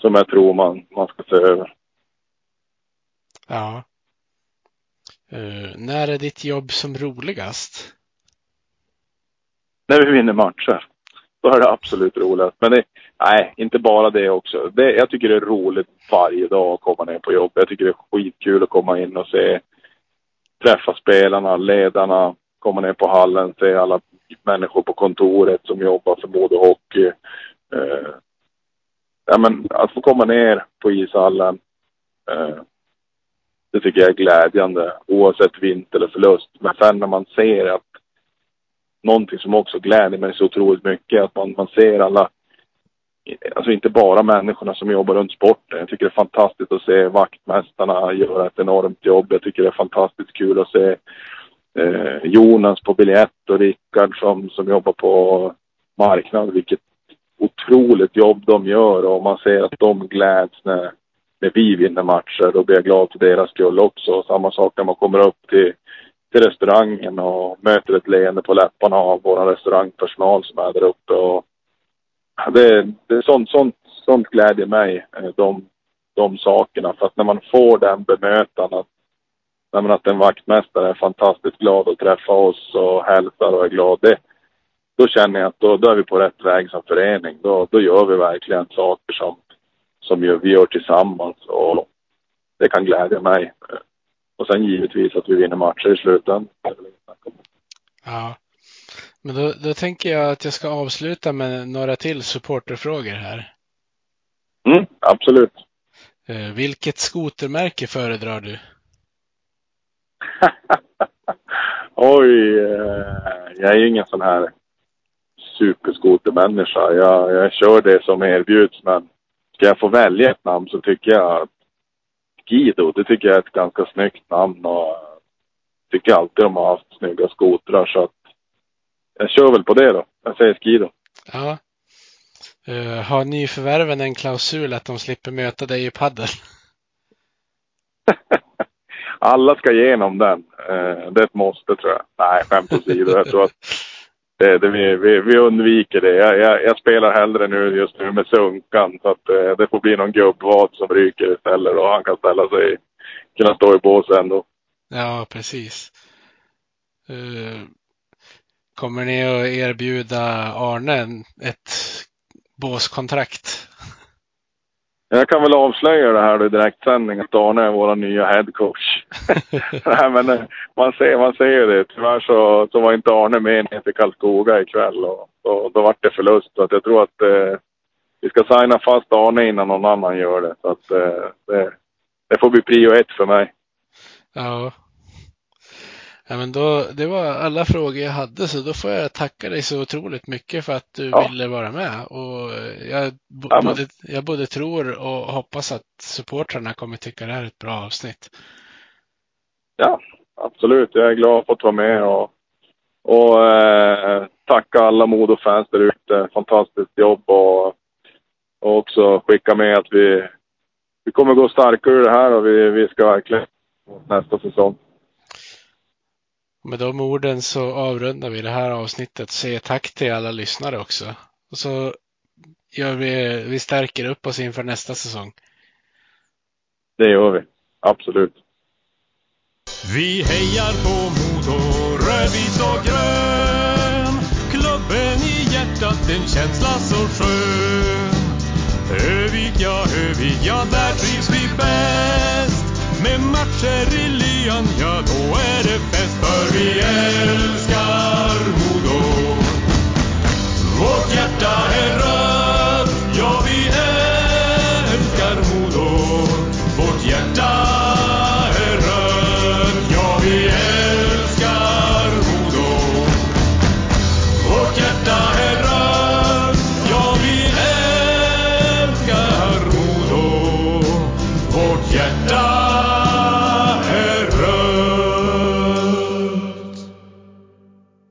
som jag tror man, man ska se över. Ja. Uh, när är ditt jobb som roligast? När vi vinner matcher. Då är det absolut roligast. Men det, nej, inte bara det också. Det, jag tycker det är roligt varje dag att komma ner på jobb. Jag tycker det är skitkul att komma in och se, träffa spelarna, ledarna, komma ner på hallen, se alla människor på kontoret som jobbar för både Hockey. Eh, ja, men att få komma ner på ishallen, eh, det tycker jag är glädjande oavsett vinst eller förlust. Men sen när man ser att någonting som också gläder mig så otroligt mycket, att man, man ser alla alltså inte bara människorna som jobbar runt sporten. Jag tycker det är fantastiskt att se vaktmästarna göra ett enormt jobb. Jag tycker det är fantastiskt kul att se eh, Jonas på biljett och Rickard som, som jobbar på marknad. Vilket otroligt jobb de gör och man ser att de gläds när, när vi vinner matcher. Då blir jag glad för deras skull också. Samma sak när man kommer upp till, till restaurangen och möter ett leende på läpparna av vår restaurangpersonal som är där uppe. Och det, det sånt, sånt, sånt glädjer mig, eh, de, de sakerna. För att när man får den bemötandet, att en vaktmästare är fantastiskt glad att träffa oss och hälsar och är glad. Det, då känner jag att då, då är vi på rätt väg som förening. Då, då gör vi verkligen saker som, som vi gör tillsammans. Och det kan glädja mig. Eh, och sen givetvis att vi vinner matcher i slutändan. Ja. Men då, då tänker jag att jag ska avsluta med några till supporterfrågor här. Mm, absolut. Eh, vilket skotermärke föredrar du? Oj, eh, jag är ju ingen sån här superskotermänniska. Jag, jag kör det som erbjuds men ska jag få välja ett namn så tycker jag att Guido, det tycker jag är ett ganska snyggt namn och tycker alltid de har haft snygga skotrar så att jag kör väl på det då. Jag säger Skido. Ja. Uh, har nyförvärven en klausul att de slipper möta dig i padel? Alla ska igenom den. Uh, det är ett måste tror jag. Nej, skämt åsido. Jag tror att det, det, vi, vi, vi, undviker det. Jag, jag, jag, spelar hellre nu just nu med Sunkan så att uh, det får bli någon gubbvad som ryker istället och han kan ställa sig, kunna stå i bås ändå. Ja, precis. Uh, Kommer ni att erbjuda Arne ett båskontrakt? Jag kan väl avslöja det här i direktsändning att Arne är vår nya headcoach. Nej, men eh, man ser, man ser det. Tyvärr så, så var inte Arne med ner till Karlskoga ikväll och, och då var det förlust. Så att jag tror att eh, vi ska signa fast Arne innan någon annan gör det. Så att eh, det, det får bli prio ett för mig. Ja, Ja, men då, det var alla frågor jag hade, så då får jag tacka dig så otroligt mycket för att du ja. ville vara med. Och jag, ja, både, jag både tror och hoppas att supportrarna kommer tycka det här är ett bra avsnitt. Ja, absolut. Jag är glad att ha fått vara med och, och eh, tacka alla Modo-fans där ute. Fantastiskt jobb och, och också skicka med att vi, vi kommer gå starkare ur det här och vi, vi ska verkligen nästa säsong. Med de orden så avrundar vi det här avsnittet. Säger tack till alla lyssnare också. Och så gör vi, vi stärker upp oss inför nästa säsong. Det gör vi. Absolut. Vi hejar på Modo, rödvit och grön. Klubben i hjärtat, en känsla så skön. Övik, ja, Övik, ja, där trivs vi bäst. Med matcher i lyan, ja då är det fest för vi älskar